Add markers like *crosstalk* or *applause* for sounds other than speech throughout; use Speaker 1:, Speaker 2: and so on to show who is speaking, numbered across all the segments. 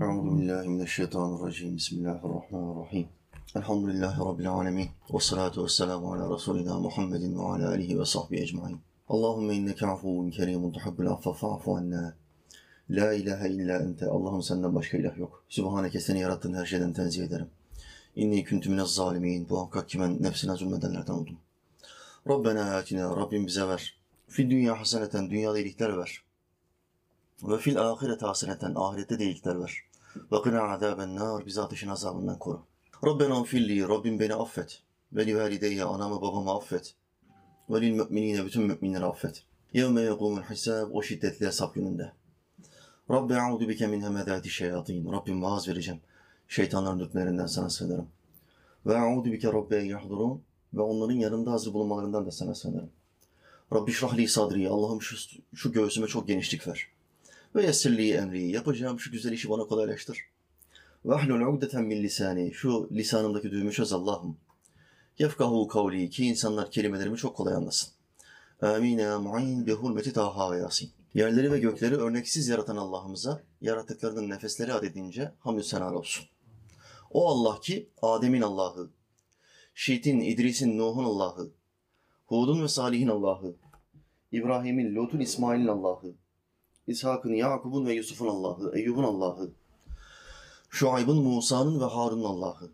Speaker 1: Euzu billahi mineşşeytanirracim. Bismillahirrahmanirrahim. Elhamdülillahi rabbil alamin. Ve salatu vesselamu ala resulina Muhammedin ve ala alihi ve sahbihi ecmaîn. Allahumme inneke afuvun kerimun tuhibbul affe fa'fu anna. La ilahe illa ente. Allah'ım senden başka ilah yok. Sübhaneke seni yarattığın her şeyden tenzih ederim. İnni küntü minez zalimin. Muhakkak ki ben nefsine zulmedenlerden oldum. Rabbena atina. Rabbim bize ver. Fi dünya haseneten. Dünyada iyilikler ver. Ve fil ahirete haseneten. Ahirette de iyilikler ver.'' Ve kına azaben nar. Bizi ateşin azabından koru. Rabbena filli. Rabbim beni affet. Ve li valideyye. Anamı babamı affet. Ve lil müminine. Bütün müminleri affet. Yevme yekumul hisab. O şiddetli hesap gününde. Rabbi a'udu bike min hemedati şeyatin. Rabbim vaaz vereceğim. Şeytanların dürtmelerinden sana sığınırım. Ve a'udu bike rabbi en yahdurun. Ve onların yanında hazır bulunmalarından da sana sığınırım. Rabbi şrahli sadri. Allah'ım şu, şu göğsüme çok genişlik ver. Ve yessirli emri. Yapacağım şu güzel işi bana kolaylaştır. Ve ahlul ugdeten min lisani. Şu lisanımdaki düğümü çöz Allah'ım. Yefkahu kavli. Ki insanlar kelimelerimi çok kolay anlasın. Amin ya mu'in bi hurmeti Taha ve Yasin. Yerleri ve gökleri örneksiz yaratan Allah'ımıza yaratıklarının nefesleri adedince hamdü senar olsun. O Allah ki Adem'in Allah'ı, Şit'in, İdris'in, Nuh'un Allah'ı, Hud'un ve Salih'in Allah'ı, İbrahim'in, Lut'un, İsmail'in Allah'ı, İshak'ın, Yakub'un ve Yusuf'un Allah'ı, Eyyub'un Allah'ı, Şuayb'ın, Musa'nın ve Harun'un Allah'ı,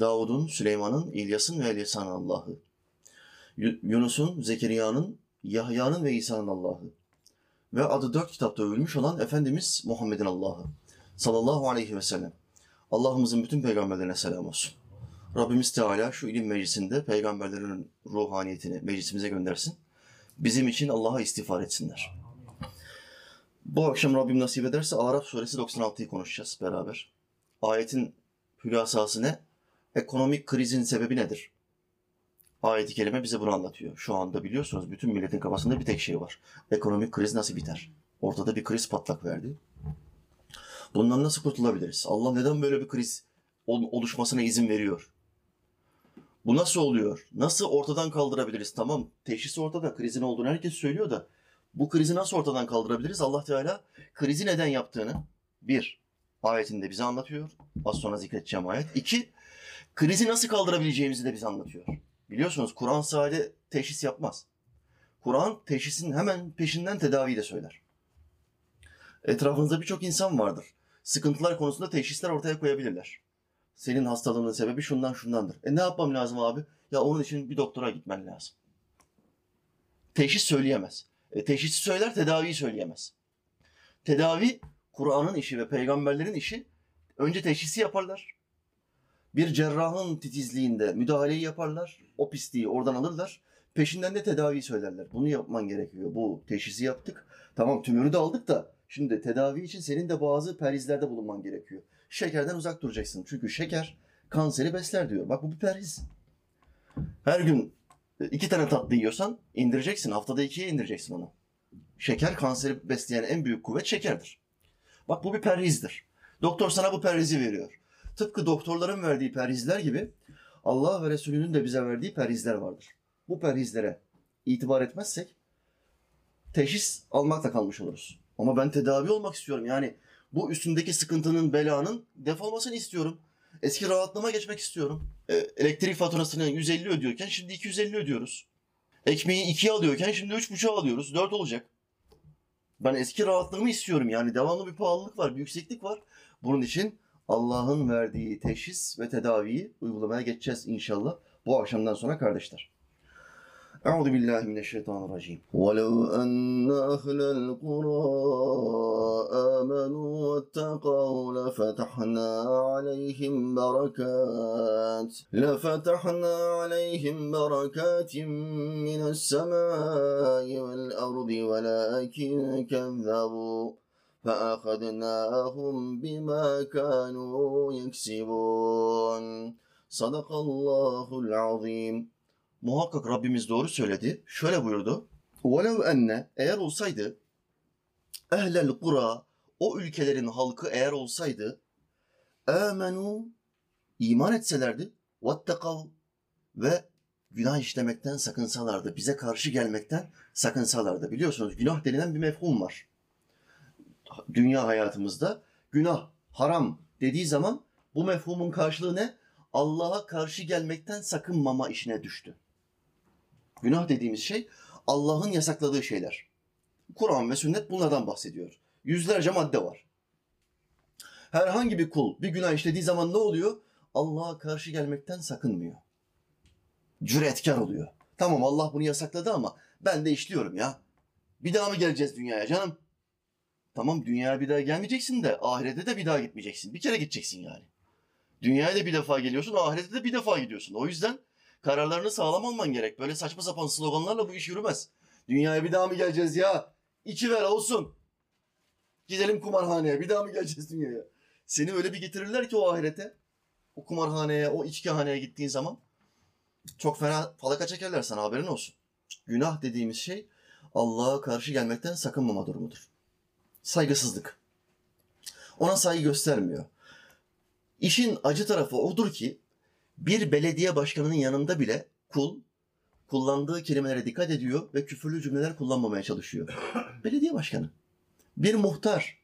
Speaker 1: Davud'un, Süleyman'ın, İlyas'ın ve Elyasa'nın Allah'ı, Yu- Yunus'un, Zekeriya'nın, Yahya'nın ve İsa'nın Allah'ı, ve adı dört kitapta övülmüş olan Efendimiz Muhammed'in Allah'ı sallallahu aleyhi ve sellem. Allah'ımızın bütün peygamberlerine selam olsun. Rabbimiz Teala şu ilim meclisinde peygamberlerin ruhaniyetini meclisimize göndersin. Bizim için Allah'a istiğfar etsinler. Bu akşam Rabbim nasip ederse Araf suresi 96'yı konuşacağız beraber. Ayetin hülasası ne? Ekonomik krizin sebebi nedir? Ayet-i Kerime bize bunu anlatıyor. Şu anda biliyorsunuz bütün milletin kafasında bir tek şey var. Ekonomik kriz nasıl biter? Ortada bir kriz patlak verdi. Bundan nasıl kurtulabiliriz? Allah neden böyle bir kriz ol- oluşmasına izin veriyor? Bu nasıl oluyor? Nasıl ortadan kaldırabiliriz? Tamam teşhis ortada, krizin olduğunu herkes söylüyor da bu krizi nasıl ortadan kaldırabiliriz? Allah Teala krizi neden yaptığını bir, ayetinde bize anlatıyor. Az sonra zikredeceğim ayet. İki, krizi nasıl kaldırabileceğimizi de bize anlatıyor. Biliyorsunuz Kur'an sadece teşhis yapmaz. Kur'an teşhisin hemen peşinden tedaviyi de söyler. Etrafınızda birçok insan vardır. Sıkıntılar konusunda teşhisler ortaya koyabilirler. Senin hastalığının sebebi şundan şundandır. E ne yapmam lazım abi? Ya onun için bir doktora gitmen lazım. Teşhis söyleyemez. E, teşhisi söyler, tedaviyi söyleyemez. Tedavi Kur'an'ın işi ve peygamberlerin işi. Önce teşhisi yaparlar. Bir cerrahın titizliğinde müdahaleyi yaparlar. O pisliği oradan alırlar. Peşinden de tedaviyi söylerler. Bunu yapman gerekiyor. Bu teşhisi yaptık. Tamam tümörü de aldık da şimdi tedavi için senin de bazı perhizlerde bulunman gerekiyor. Şekerden uzak duracaksın. Çünkü şeker kanseri besler diyor. Bak bu bir perhiz. Her gün iki tane tatlı yiyorsan indireceksin. Haftada ikiye indireceksin onu. Şeker kanseri besleyen en büyük kuvvet şekerdir. Bak bu bir perhizdir. Doktor sana bu perhizi veriyor. Tıpkı doktorların verdiği perhizler gibi Allah ve Resulünün de bize verdiği perhizler vardır. Bu perhizlere itibar etmezsek teşhis almakla kalmış oluruz. Ama ben tedavi olmak istiyorum. Yani bu üstündeki sıkıntının, belanın defolmasını istiyorum. Eski rahatlığıma geçmek istiyorum. E, elektrik faturasını 150 ödüyorken şimdi 250 ödüyoruz. Ekmeği 2'ye alıyorken şimdi 3,5'a alıyoruz. 4 olacak. Ben eski rahatlığımı istiyorum. Yani devamlı bir pahalılık var, bir yükseklik var. Bunun için Allah'ın verdiği teşhis ve tedaviyi uygulamaya geçeceğiz inşallah bu akşamdan sonra kardeşler. Euzu billahi mineşşeytanirracim. وَلَوْ أَنَّ أَهْلَ الْقُرَى آمَنُوا وَاتَّقَوْا لَفَتَحْنَا عَلَيْهِمْ بَرَكَاتٍ لَفَتَحْنَا عَلَيْهِمْ بَرَكَاتٍ مِنَ السَّمَاءِ وَالْأَرْضِ وَلَكِنْ كَذَّبُوا فأخذناهم بما كانوا يكسبون صدق الله العظيم Muhakkak Rabbimiz doğru söyledi. Şöyle buyurdu. وَلَوْ enne eğer olsaydı ehlel kura o ülkelerin halkı eğer olsaydı amenu iman etselerdi vattakav ve günah işlemekten sakınsalardı. Bize karşı gelmekten sakınsalardı. Biliyorsunuz günah denilen bir mefhum var dünya hayatımızda günah, haram dediği zaman bu mefhumun karşılığı ne? Allah'a karşı gelmekten sakınmama işine düştü. Günah dediğimiz şey Allah'ın yasakladığı şeyler. Kur'an ve sünnet bunlardan bahsediyor. Yüzlerce madde var. Herhangi bir kul bir günah işlediği zaman ne oluyor? Allah'a karşı gelmekten sakınmıyor. Cüretkar oluyor. Tamam Allah bunu yasakladı ama ben de işliyorum ya. Bir daha mı geleceğiz dünyaya canım? Tamam dünyaya bir daha gelmeyeceksin de ahirete de bir daha gitmeyeceksin. Bir kere gideceksin yani. Dünyaya da bir defa geliyorsun, ahirete de bir defa gidiyorsun. O yüzden kararlarını sağlam alman gerek. Böyle saçma sapan sloganlarla bu iş yürümez. Dünyaya bir daha mı geleceğiz ya? İçi ver olsun. Gidelim kumarhaneye. Bir daha mı geleceğiz dünyaya? Seni öyle bir getirirler ki o ahirete. O kumarhaneye, o içkihaneye gittiğin zaman çok fena falaka çekerler sana haberin olsun. Günah dediğimiz şey Allah'a karşı gelmekten sakınmama durumudur. Saygısızlık. Ona saygı göstermiyor. İşin acı tarafı odur ki bir belediye başkanının yanında bile kul kullandığı kelimelere dikkat ediyor ve küfürlü cümleler kullanmamaya çalışıyor. *coughs* belediye başkanı. Bir muhtar,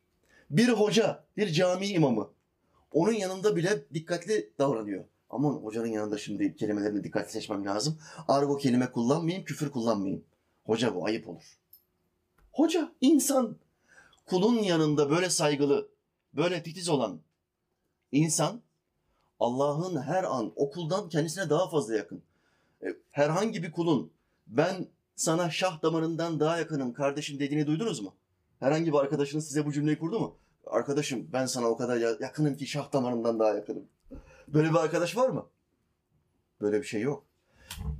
Speaker 1: bir hoca, bir cami imamı. Onun yanında bile dikkatli davranıyor. Aman hocanın yanında şimdi kelimelerini dikkatli seçmem lazım. Argo kelime kullanmayayım, küfür kullanmayayım. Hoca bu ayıp olur. Hoca, insan. Kulun yanında böyle saygılı, böyle titiz olan insan Allah'ın her an okuldan kendisine daha fazla yakın. E, Herhangi bir kulun ben sana şah damarından daha yakınım kardeşim dediğini duydunuz mu? Herhangi bir arkadaşınız size bu cümleyi kurdu mu? Arkadaşım ben sana o kadar ya- yakınım ki şah damarından daha yakınım. Böyle bir arkadaş var mı? Böyle bir şey yok.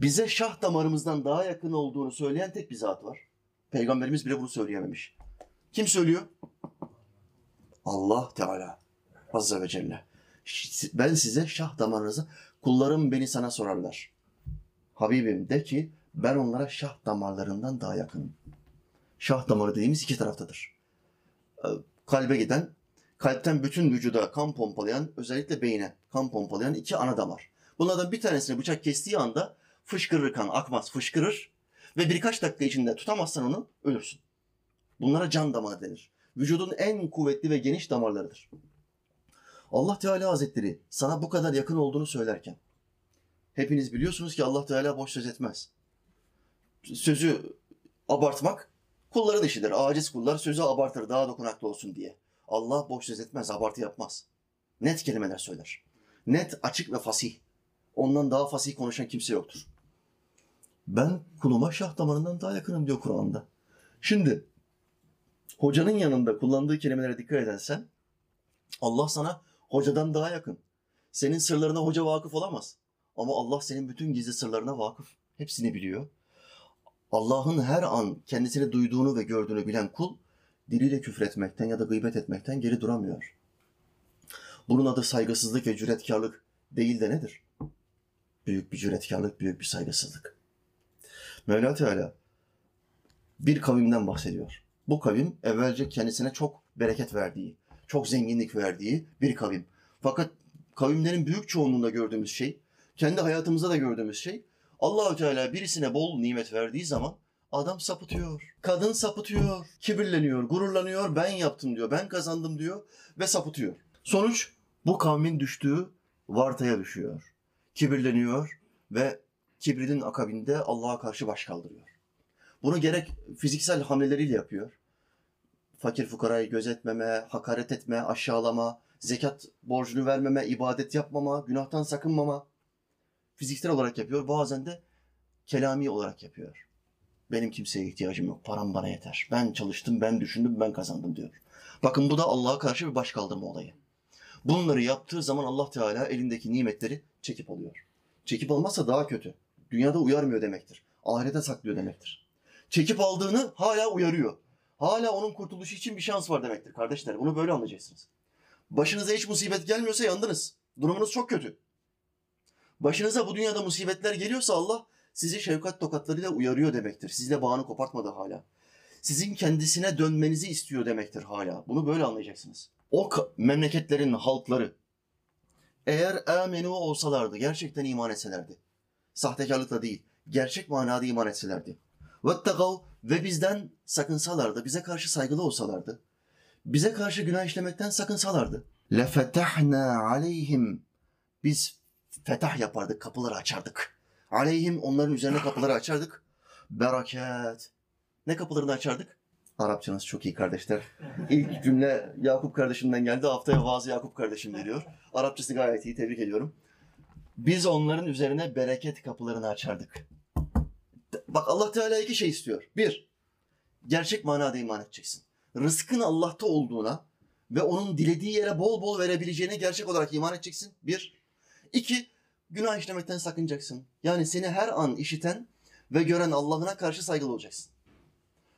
Speaker 1: Bize şah damarımızdan daha yakın olduğunu söyleyen tek bir zat var. Peygamberimiz bile bunu söyleyememiş. Kim söylüyor? Allah Teala. Azze ve Celle. Ben size şah damarınızı, kullarım beni sana sorarlar. Habibim de ki ben onlara şah damarlarından daha yakınım. Şah damarı dediğimiz iki taraftadır. Ee, Kalbe giden, kalpten bütün vücuda kan pompalayan, özellikle beyne kan pompalayan iki ana damar. Bunlardan bir tanesini bıçak kestiği anda fışkırır kan, akmaz, fışkırır ve birkaç dakika içinde tutamazsan onu ölürsün. Bunlara can damarı denir. Vücudun en kuvvetli ve geniş damarlarıdır. Allah Teala Hazretleri sana bu kadar yakın olduğunu söylerken hepiniz biliyorsunuz ki Allah Teala boş söz etmez. Sözü abartmak kulların işidir. Aciz kullar sözü abartır daha dokunaklı olsun diye. Allah boş söz etmez, abartı yapmaz. Net kelimeler söyler. Net, açık ve fasih. Ondan daha fasih konuşan kimse yoktur. Ben kuluma şah damarından daha yakınım diyor Kur'an'da. Şimdi hocanın yanında kullandığı kelimelere dikkat edersen Allah sana hocadan daha yakın. Senin sırlarına hoca vakıf olamaz. Ama Allah senin bütün gizli sırlarına vakıf. Hepsini biliyor. Allah'ın her an kendisini duyduğunu ve gördüğünü bilen kul diliyle küfretmekten ya da gıybet etmekten geri duramıyor. Bunun adı saygısızlık ve cüretkarlık değil de nedir? Büyük bir cüretkarlık, büyük bir saygısızlık. Mevla Teala bir kavimden bahsediyor. Bu kavim evvelce kendisine çok bereket verdiği, çok zenginlik verdiği bir kavim. Fakat kavimlerin büyük çoğunluğunda gördüğümüz şey, kendi hayatımızda da gördüğümüz şey, Allahü Teala birisine bol nimet verdiği zaman adam sapıtıyor. Kadın sapıtıyor, kibirleniyor, gururlanıyor, ben yaptım diyor, ben kazandım diyor ve sapıtıyor. Sonuç bu kavmin düştüğü vartaya düşüyor. Kibirleniyor ve kibrinin akabinde Allah'a karşı baş kaldırıyor. Bunu gerek fiziksel hamleleriyle yapıyor. Fakir fukarayı gözetmeme, hakaret etme, aşağılama, zekat borcunu vermeme, ibadet yapmama, günahtan sakınmama. Fiziksel olarak yapıyor. Bazen de kelami olarak yapıyor. Benim kimseye ihtiyacım yok. Param bana yeter. Ben çalıştım, ben düşündüm, ben kazandım diyor. Bakın bu da Allah'a karşı bir baş kaldırma olayı. Bunları yaptığı zaman Allah Teala elindeki nimetleri çekip alıyor. Çekip almazsa daha kötü. Dünyada uyarmıyor demektir. Ahirete saklıyor demektir. Çekip aldığını hala uyarıyor. Hala onun kurtuluşu için bir şans var demektir kardeşler. Bunu böyle anlayacaksınız. Başınıza hiç musibet gelmiyorsa yandınız. Durumunuz çok kötü. Başınıza bu dünyada musibetler geliyorsa Allah sizi şefkat tokatlarıyla uyarıyor demektir. Sizle bağını kopartmadı hala. Sizin kendisine dönmenizi istiyor demektir hala. Bunu böyle anlayacaksınız. O memleketlerin halkları eğer amenu olsalardı, gerçekten iman etselerdi. Sahtekarlıkla değil, gerçek manada iman etselerdi. Vettekav ve bizden sakınsalardı, bize karşı saygılı olsalardı. Bize karşı günah işlemekten sakınsalardı. lefetahna aleyhim biz fetah yapardık, kapıları açardık. Aleyhim onların üzerine kapıları açardık. Bereket. Ne kapılarını açardık? Arapçanız çok iyi kardeşler. İlk cümle Yakup kardeşimden geldi. Haftaya vaazı Yakup kardeşim veriyor. Arapçası gayet iyi. Tebrik ediyorum. Biz onların üzerine bereket kapılarını açardık. Bak Allah Teala iki şey istiyor. Bir, gerçek manada iman edeceksin. Rızkın Allah'ta olduğuna ve onun dilediği yere bol bol verebileceğine gerçek olarak iman edeceksin. Bir. İki, günah işlemekten sakınacaksın. Yani seni her an işiten ve gören Allah'ına karşı saygılı olacaksın.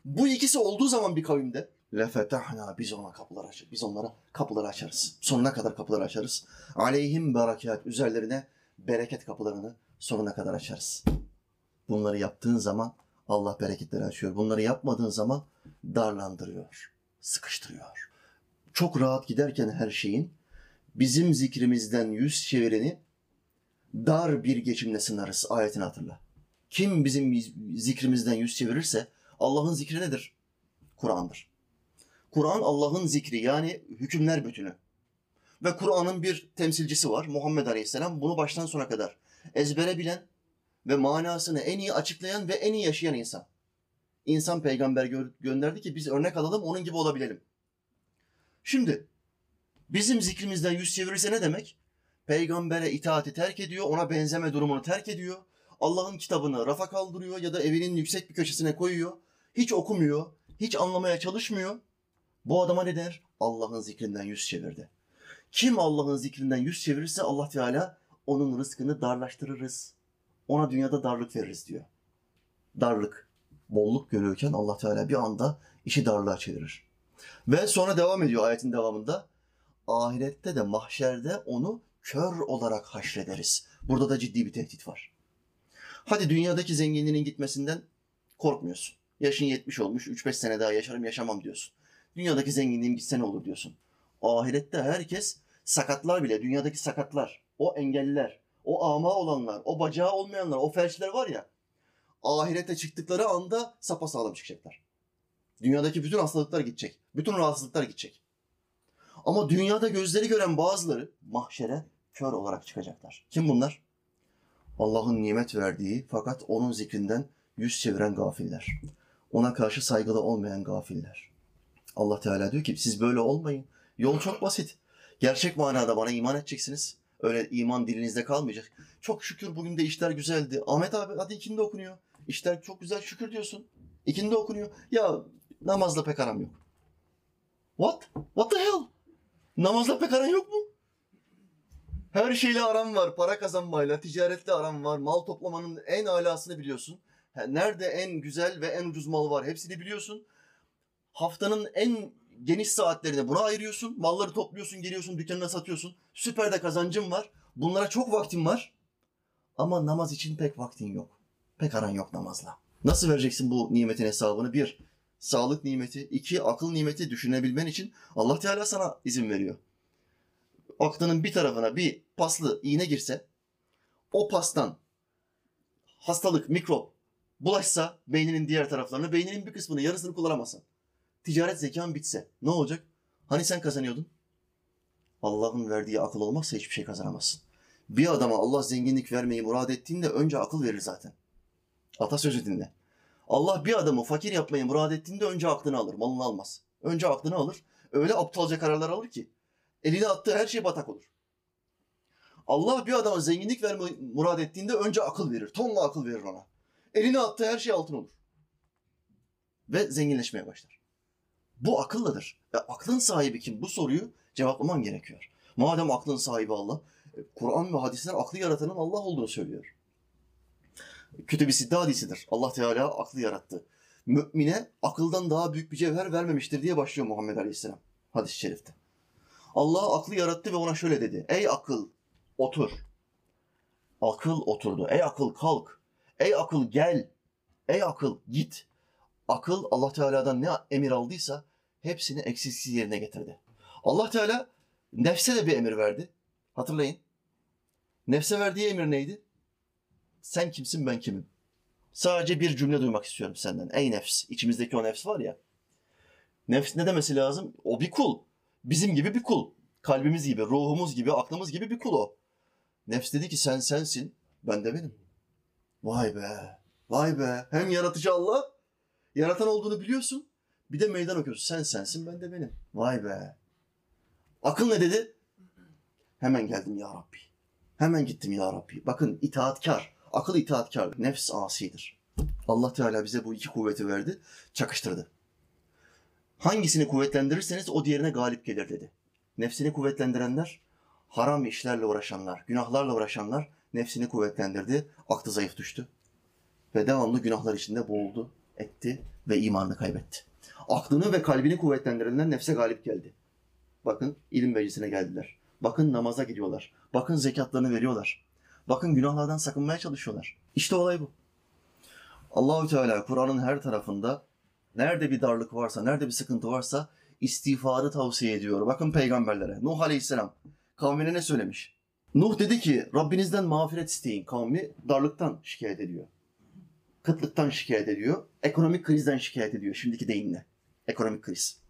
Speaker 1: Bu ikisi olduğu zaman bir kavimde lefetahna biz ona kapılar açarız. Biz onlara kapıları açarız. Sonuna kadar kapıları açarız. Aleyhim berekat üzerlerine bereket kapılarını sonuna kadar açarız. Bunları yaptığın zaman Allah bereketleri açıyor. Bunları yapmadığın zaman darlandırıyor, sıkıştırıyor. Çok rahat giderken her şeyin bizim zikrimizden yüz çevireni dar bir geçimle sınarız. Ayetini hatırla. Kim bizim zikrimizden yüz çevirirse Allah'ın zikri nedir? Kur'an'dır. Kur'an Allah'ın zikri yani hükümler bütünü. Ve Kur'an'ın bir temsilcisi var Muhammed Aleyhisselam. Bunu baştan sona kadar ezbere bilen ve manasını en iyi açıklayan ve en iyi yaşayan insan. İnsan peygamber gö- gönderdi ki biz örnek alalım onun gibi olabilelim. Şimdi bizim zikrimizden yüz çevirirse ne demek? Peygambere itaati terk ediyor, ona benzeme durumunu terk ediyor. Allah'ın kitabını rafa kaldırıyor ya da evinin yüksek bir köşesine koyuyor. Hiç okumuyor, hiç anlamaya çalışmıyor. Bu adama ne der? Allah'ın zikrinden yüz çevirdi. Kim Allah'ın zikrinden yüz çevirirse Allah Teala onun rızkını darlaştırırız. Ona dünyada darlık veririz diyor. Darlık, bolluk görüyorken Allah Teala bir anda işi darlığa çevirir. Ve sonra devam ediyor ayetin devamında. Ahirette de mahşerde onu kör olarak haşrederiz. Burada da ciddi bir tehdit var. Hadi dünyadaki zenginliğinin gitmesinden korkmuyorsun. Yaşın 70 olmuş, 3-5 sene daha yaşarım yaşamam diyorsun. Dünyadaki zenginliğim gitse ne olur diyorsun. Ahirette herkes sakatlar bile, dünyadaki sakatlar, o engelliler, o ama olanlar, o bacağı olmayanlar, o felçler var ya, ahirete çıktıkları anda sapasağlam çıkacaklar. Dünyadaki bütün hastalıklar gidecek. Bütün rahatsızlıklar gidecek. Ama dünyada gözleri gören bazıları mahşere kör olarak çıkacaklar. Kim bunlar? Allah'ın nimet verdiği fakat onun zikrinden yüz çeviren gafiller. Ona karşı saygılı olmayan gafiller. Allah Teala diyor ki siz böyle olmayın. Yol çok basit. Gerçek manada bana iman edeceksiniz. Öyle iman dilinizde kalmayacak. Çok şükür bugün de işler güzeldi. Ahmet abi hadi ikindi okunuyor. İşler çok güzel şükür diyorsun. İkindi okunuyor. Ya namazla pek aram yok. What? What the hell? Namazla pek aran yok mu? Her şeyle aram var. Para kazanmayla, ticaretle aram var. Mal toplamanın en alasını biliyorsun. Nerede en güzel ve en ucuz mal var hepsini biliyorsun. Haftanın en geniş saatlerini buna ayırıyorsun. Malları topluyorsun, geliyorsun, dükkanına satıyorsun. Süper de kazancın var. Bunlara çok vaktin var. Ama namaz için pek vaktin yok. Pek aran yok namazla. Nasıl vereceksin bu nimetin hesabını? Bir, sağlık nimeti. iki akıl nimeti düşünebilmen için Allah Teala sana izin veriyor. Aklının bir tarafına bir paslı iğne girse, o pastan hastalık, mikrop bulaşsa beyninin diğer taraflarına, beyninin bir kısmını, yarısını kullanamazsın. Ticaret zekan bitse ne olacak? Hani sen kazanıyordun? Allah'ın verdiği akıl olmazsa hiçbir şey kazanamazsın. Bir adama Allah zenginlik vermeyi murad ettiğinde önce akıl verir zaten. Atasözü dinle. Allah bir adamı fakir yapmayı murad ettiğinde önce aklını alır, malını almaz. Önce aklını alır, öyle aptalca kararlar alır ki eline attığı her şey batak olur. Allah bir adama zenginlik vermeyi murad ettiğinde önce akıl verir, tonla akıl verir ona. Eline attığı her şey altın olur. Ve zenginleşmeye başlar. Bu akılladır. E, aklın sahibi kim? Bu soruyu cevaplaman gerekiyor. Madem aklın sahibi Allah, e, Kur'an ve hadisler aklı yaratanın Allah olduğunu söylüyor. Kötü bir siddi hadisidir. Allah Teala aklı yarattı. Mümine akıldan daha büyük bir cevher vermemiştir diye başlıyor Muhammed Aleyhisselam hadis-i şerifte. Allah aklı yarattı ve ona şöyle dedi. Ey akıl otur. Akıl oturdu. Ey akıl kalk. Ey akıl gel. Ey akıl git. Akıl Allah Teala'dan ne emir aldıysa hepsini eksiksiz yerine getirdi. Allah Teala nefse de bir emir verdi. Hatırlayın. Nefse verdiği emir neydi? Sen kimsin ben kimim? Sadece bir cümle duymak istiyorum senden. Ey nefs. İçimizdeki o nefs var ya. Nefs ne demesi lazım? O bir kul. Bizim gibi bir kul. Kalbimiz gibi, ruhumuz gibi, aklımız gibi bir kul o. Nefs dedi ki sen sensin, ben de benim. Vay be, vay be. Hem yaratıcı Allah, yaratan olduğunu biliyorsun. Bir de meydan okuyorsun. Sen sensin, ben de benim. Vay be. Akıl ne dedi? Hemen geldim ya Rabbi. Hemen gittim ya Rabbi. Bakın itaatkar. Akıl itaatkar. Nefs asidir. Allah Teala bize bu iki kuvveti verdi. Çakıştırdı. Hangisini kuvvetlendirirseniz o diğerine galip gelir dedi. Nefsini kuvvetlendirenler, haram işlerle uğraşanlar, günahlarla uğraşanlar nefsini kuvvetlendirdi. Aklı zayıf düştü. Ve devamlı günahlar içinde boğuldu, etti ve imanını kaybetti. Aklını ve kalbini kuvvetlendirenler nefse galip geldi. Bakın ilim meclisine geldiler. Bakın namaza gidiyorlar. Bakın zekatlarını veriyorlar. Bakın günahlardan sakınmaya çalışıyorlar. İşte olay bu. Allahü Teala Kur'an'ın her tarafında nerede bir darlık varsa, nerede bir sıkıntı varsa istiğfarı tavsiye ediyor. Bakın peygamberlere. Nuh Aleyhisselam kavmine ne söylemiş? Nuh dedi ki Rabbinizden mağfiret isteyin. Kavmi darlıktan şikayet ediyor. Kıtlıktan şikayet ediyor. Ekonomik krizden şikayet ediyor. Şimdiki deyimle. Ekonomik kriz.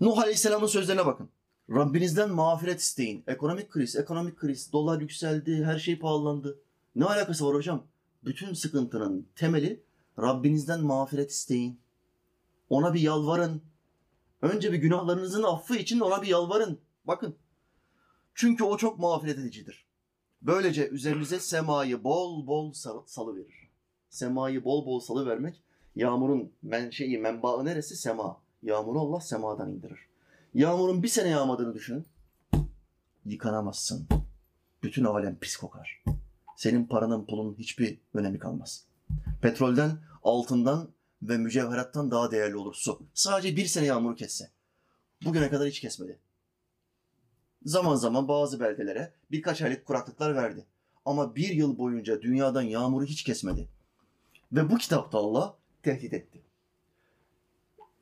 Speaker 1: Nuh Aleyhisselam'ın sözlerine bakın. Rabbinizden mağfiret isteyin. Ekonomik kriz, ekonomik kriz. Dolar yükseldi, her şey pahalandı. Ne alakası var hocam? Bütün sıkıntının temeli Rabbinizden mağfiret isteyin. Ona bir yalvarın. Önce bir günahlarınızın affı için ona bir yalvarın. Bakın. Çünkü o çok mağfiret edicidir. Böylece üzerinize semayı bol bol sal- salı verir. Semayı bol bol salı vermek yağmurun menşei, menbaı neresi? Sema. Yağmuru Allah semadan indirir. Yağmurun bir sene yağmadığını düşünün. Yıkanamazsın. Bütün alem pis kokar. Senin paranın pulun hiçbir önemi kalmaz. Petrolden, altından ve mücevherattan daha değerli olur su. Sadece bir sene yağmuru kesse. Bugüne kadar hiç kesmedi. Zaman zaman bazı beldelere birkaç aylık kuraklıklar verdi. Ama bir yıl boyunca dünyadan yağmuru hiç kesmedi. Ve bu kitapta Allah tehdit etti.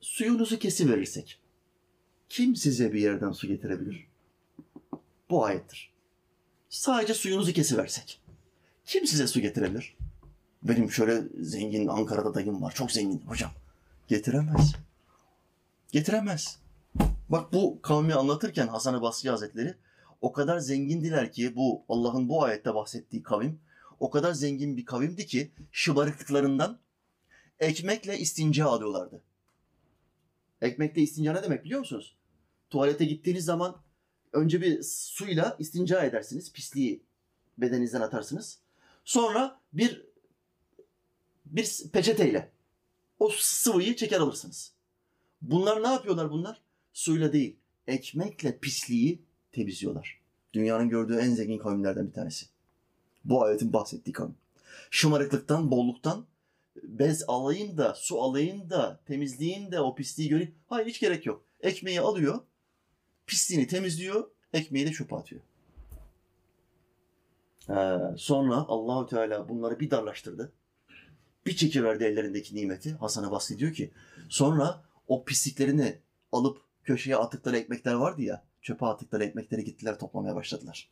Speaker 1: Suyunuzu kesiverirsek kim size bir yerden su getirebilir? Bu ayettir. Sadece suyunuzu kesiversek. Kim size su getirebilir? Benim şöyle zengin Ankara'da dayım var. Çok zengin hocam. Getiremez. Getiremez. Bak bu kavmi anlatırken Hasan-ı Basri Hazretleri o kadar zengindiler ki bu Allah'ın bu ayette bahsettiği kavim o kadar zengin bir kavimdi ki şımarıklıklarından ekmekle istinca alıyorlardı. Ekmekle istinca ne demek biliyor musunuz? Tuvalete gittiğiniz zaman önce bir suyla istinca edersiniz. Pisliği bedeninizden atarsınız. Sonra bir bir peçeteyle o sıvıyı çeker alırsınız. Bunlar ne yapıyorlar bunlar? Suyla değil, ekmekle pisliği temizliyorlar. Dünyanın gördüğü en zengin kavimlerden bir tanesi. Bu ayetin bahsettiği kavim. Şımarıklıktan, bolluktan bez alayım da, su alayım da, temizleyeyim de o pisliği göreyim. Hayır hiç gerek yok. Ekmeği alıyor, pisliğini temizliyor, ekmeği de çöpe atıyor. Ee, sonra Allahü Teala bunları bir darlaştırdı. Bir çekiverdi ellerindeki nimeti. Hasan'a bahsediyor ki sonra o pisliklerini alıp köşeye attıkları ekmekler vardı ya çöpe attıkları ekmekleri gittiler toplamaya başladılar.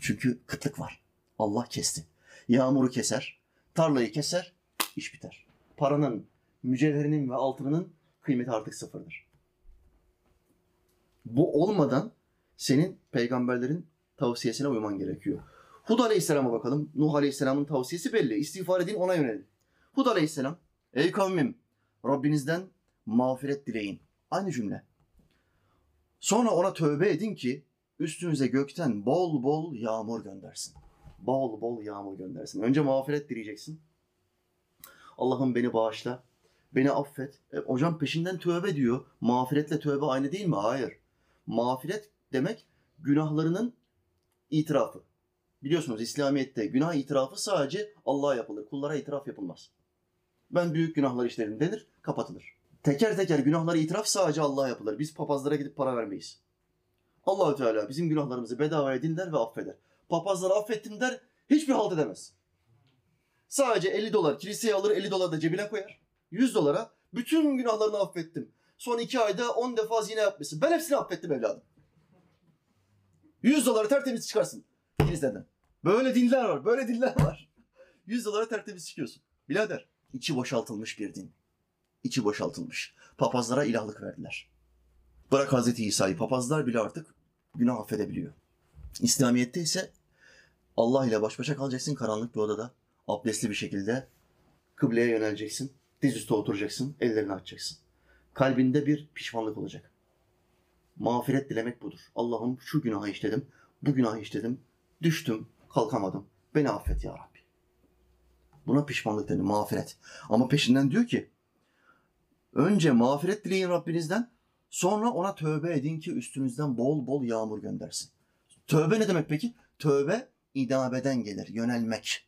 Speaker 1: Çünkü kıtlık var. Allah kesti. Yağmuru keser, tarlayı keser, iş biter. Paranın, mücevherinin ve altının kıymeti artık sıfırdır. Bu olmadan senin peygamberlerin tavsiyesine uyman gerekiyor. Hud Aleyhisselam'a bakalım. Nuh Aleyhisselam'ın tavsiyesi belli. İstiğfar edin ona yönelin. Hud Aleyhisselam, ey kavmim Rabbinizden mağfiret dileyin. Aynı cümle. Sonra ona tövbe edin ki üstünüze gökten bol bol yağmur göndersin. Bol bol yağmur göndersin. Önce mağfiret dileyeceksin. Allah'ım beni bağışla. Beni affet. E, hocam peşinden tövbe diyor. Mağfiretle tövbe aynı değil mi? Hayır. Mağfiret demek günahlarının itirafı. Biliyorsunuz İslamiyet'te günah itirafı sadece Allah'a yapılır. Kullara itiraf yapılmaz. Ben büyük günahlar işlerim denir, kapatılır. Teker teker günahları itiraf sadece Allah'a yapılır. Biz papazlara gidip para vermeyiz. Allahü Teala bizim günahlarımızı bedavaya dinler ve affeder. Papazları affettim der, hiçbir halt edemez. Sadece 50 dolar kiliseye alır, 50 dolar da cebine koyar. 100 dolara bütün günahlarını affettim. Son iki ayda 10 defa zina yapmışsın. Ben hepsini affettim evladım. 100 doları tertemiz çıkarsın kiliseden. Böyle dinler var, böyle dinler var. 100 dolara tertemiz çıkıyorsun. Birader, içi boşaltılmış bir din. İçi boşaltılmış. Papazlara ilahlık verdiler. Bırak Hazreti İsa'yı, papazlar bile artık günah affedebiliyor. İslamiyet'te ise Allah ile baş başa kalacaksın karanlık bir odada. Abdestli bir şekilde kıbleye yöneleceksin. Dizüstü oturacaksın. Ellerini açacaksın. Kalbinde bir pişmanlık olacak. Mağfiret dilemek budur. Allah'ım şu günahı işledim. Bu günahı işledim. Düştüm. Kalkamadım. Beni affet ya Rabbi. Buna pişmanlık denir. Mağfiret. Ama peşinden diyor ki önce mağfiret dileyin Rabbinizden. Sonra ona tövbe edin ki üstünüzden bol bol yağmur göndersin. Tövbe ne demek peki? Tövbe idabeden gelir, yönelmek.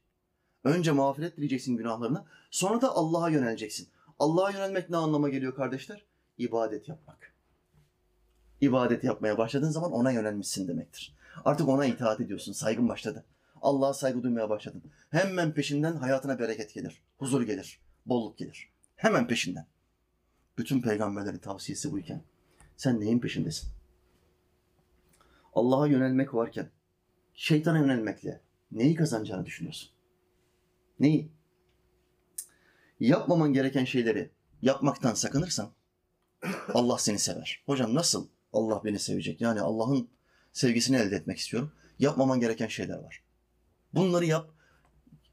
Speaker 1: Önce mağfiret dileyeceksin günahlarına, sonra da Allah'a yöneleceksin. Allah'a yönelmek ne anlama geliyor kardeşler? İbadet yapmak. İbadet yapmaya başladığın zaman ona yönelmişsin demektir. Artık ona itaat ediyorsun, saygın başladı. Allah'a saygı duymaya başladın. Hemen peşinden hayatına bereket gelir, huzur gelir, bolluk gelir. Hemen peşinden. Bütün peygamberlerin tavsiyesi buyken sen neyin peşindesin? Allah'a yönelmek varken şeytana yönelmekle neyi kazanacağını düşünüyorsun? Neyi? Yapmaman gereken şeyleri yapmaktan sakınırsan Allah seni sever. Hocam nasıl Allah beni sevecek? Yani Allah'ın sevgisini elde etmek istiyorum. Yapmaman gereken şeyler var. Bunları yap.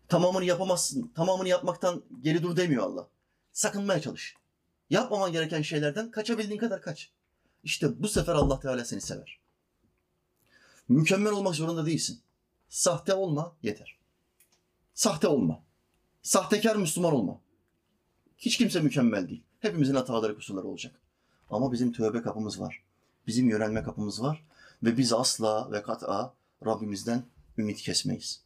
Speaker 1: Tamamını yapamazsın. Tamamını yapmaktan geri dur demiyor Allah. Sakınmaya çalış. Yapmaman gereken şeylerden kaçabildiğin kadar kaç. İşte bu sefer Allah Teala seni sever. Mükemmel olmak zorunda değilsin. Sahte olma yeter. Sahte olma. Sahtekar Müslüman olma. Hiç kimse mükemmel değil. Hepimizin hataları kusurları olacak. Ama bizim tövbe kapımız var. Bizim yönelme kapımız var. Ve biz asla ve kat'a Rabbimizden ümit kesmeyiz.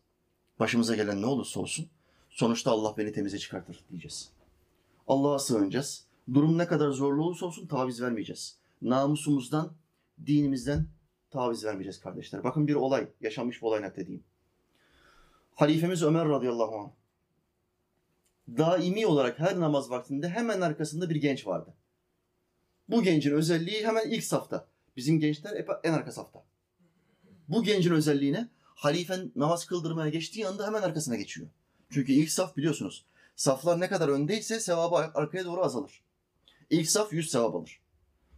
Speaker 1: Başımıza gelen ne olursa olsun sonuçta Allah beni temize çıkartır diyeceğiz. Allah'a sığınacağız. Durum ne kadar zorlu olursa olsun taviz vermeyeceğiz. Namusumuzdan, dinimizden taviz vermeyeceğiz kardeşler. Bakın bir olay, yaşanmış bir olay nakledeyim. Halifemiz Ömer radıyallahu anh daimi olarak her namaz vaktinde hemen arkasında bir genç vardı. Bu gencin özelliği hemen ilk safta. Bizim gençler hep en arka safta. Bu gencin özelliğine halifen namaz kıldırmaya geçtiği anda hemen arkasına geçiyor. Çünkü ilk saf biliyorsunuz. Saflar ne kadar öndeyse sevabı arkaya doğru azalır. İlk saf 100 sevap alır.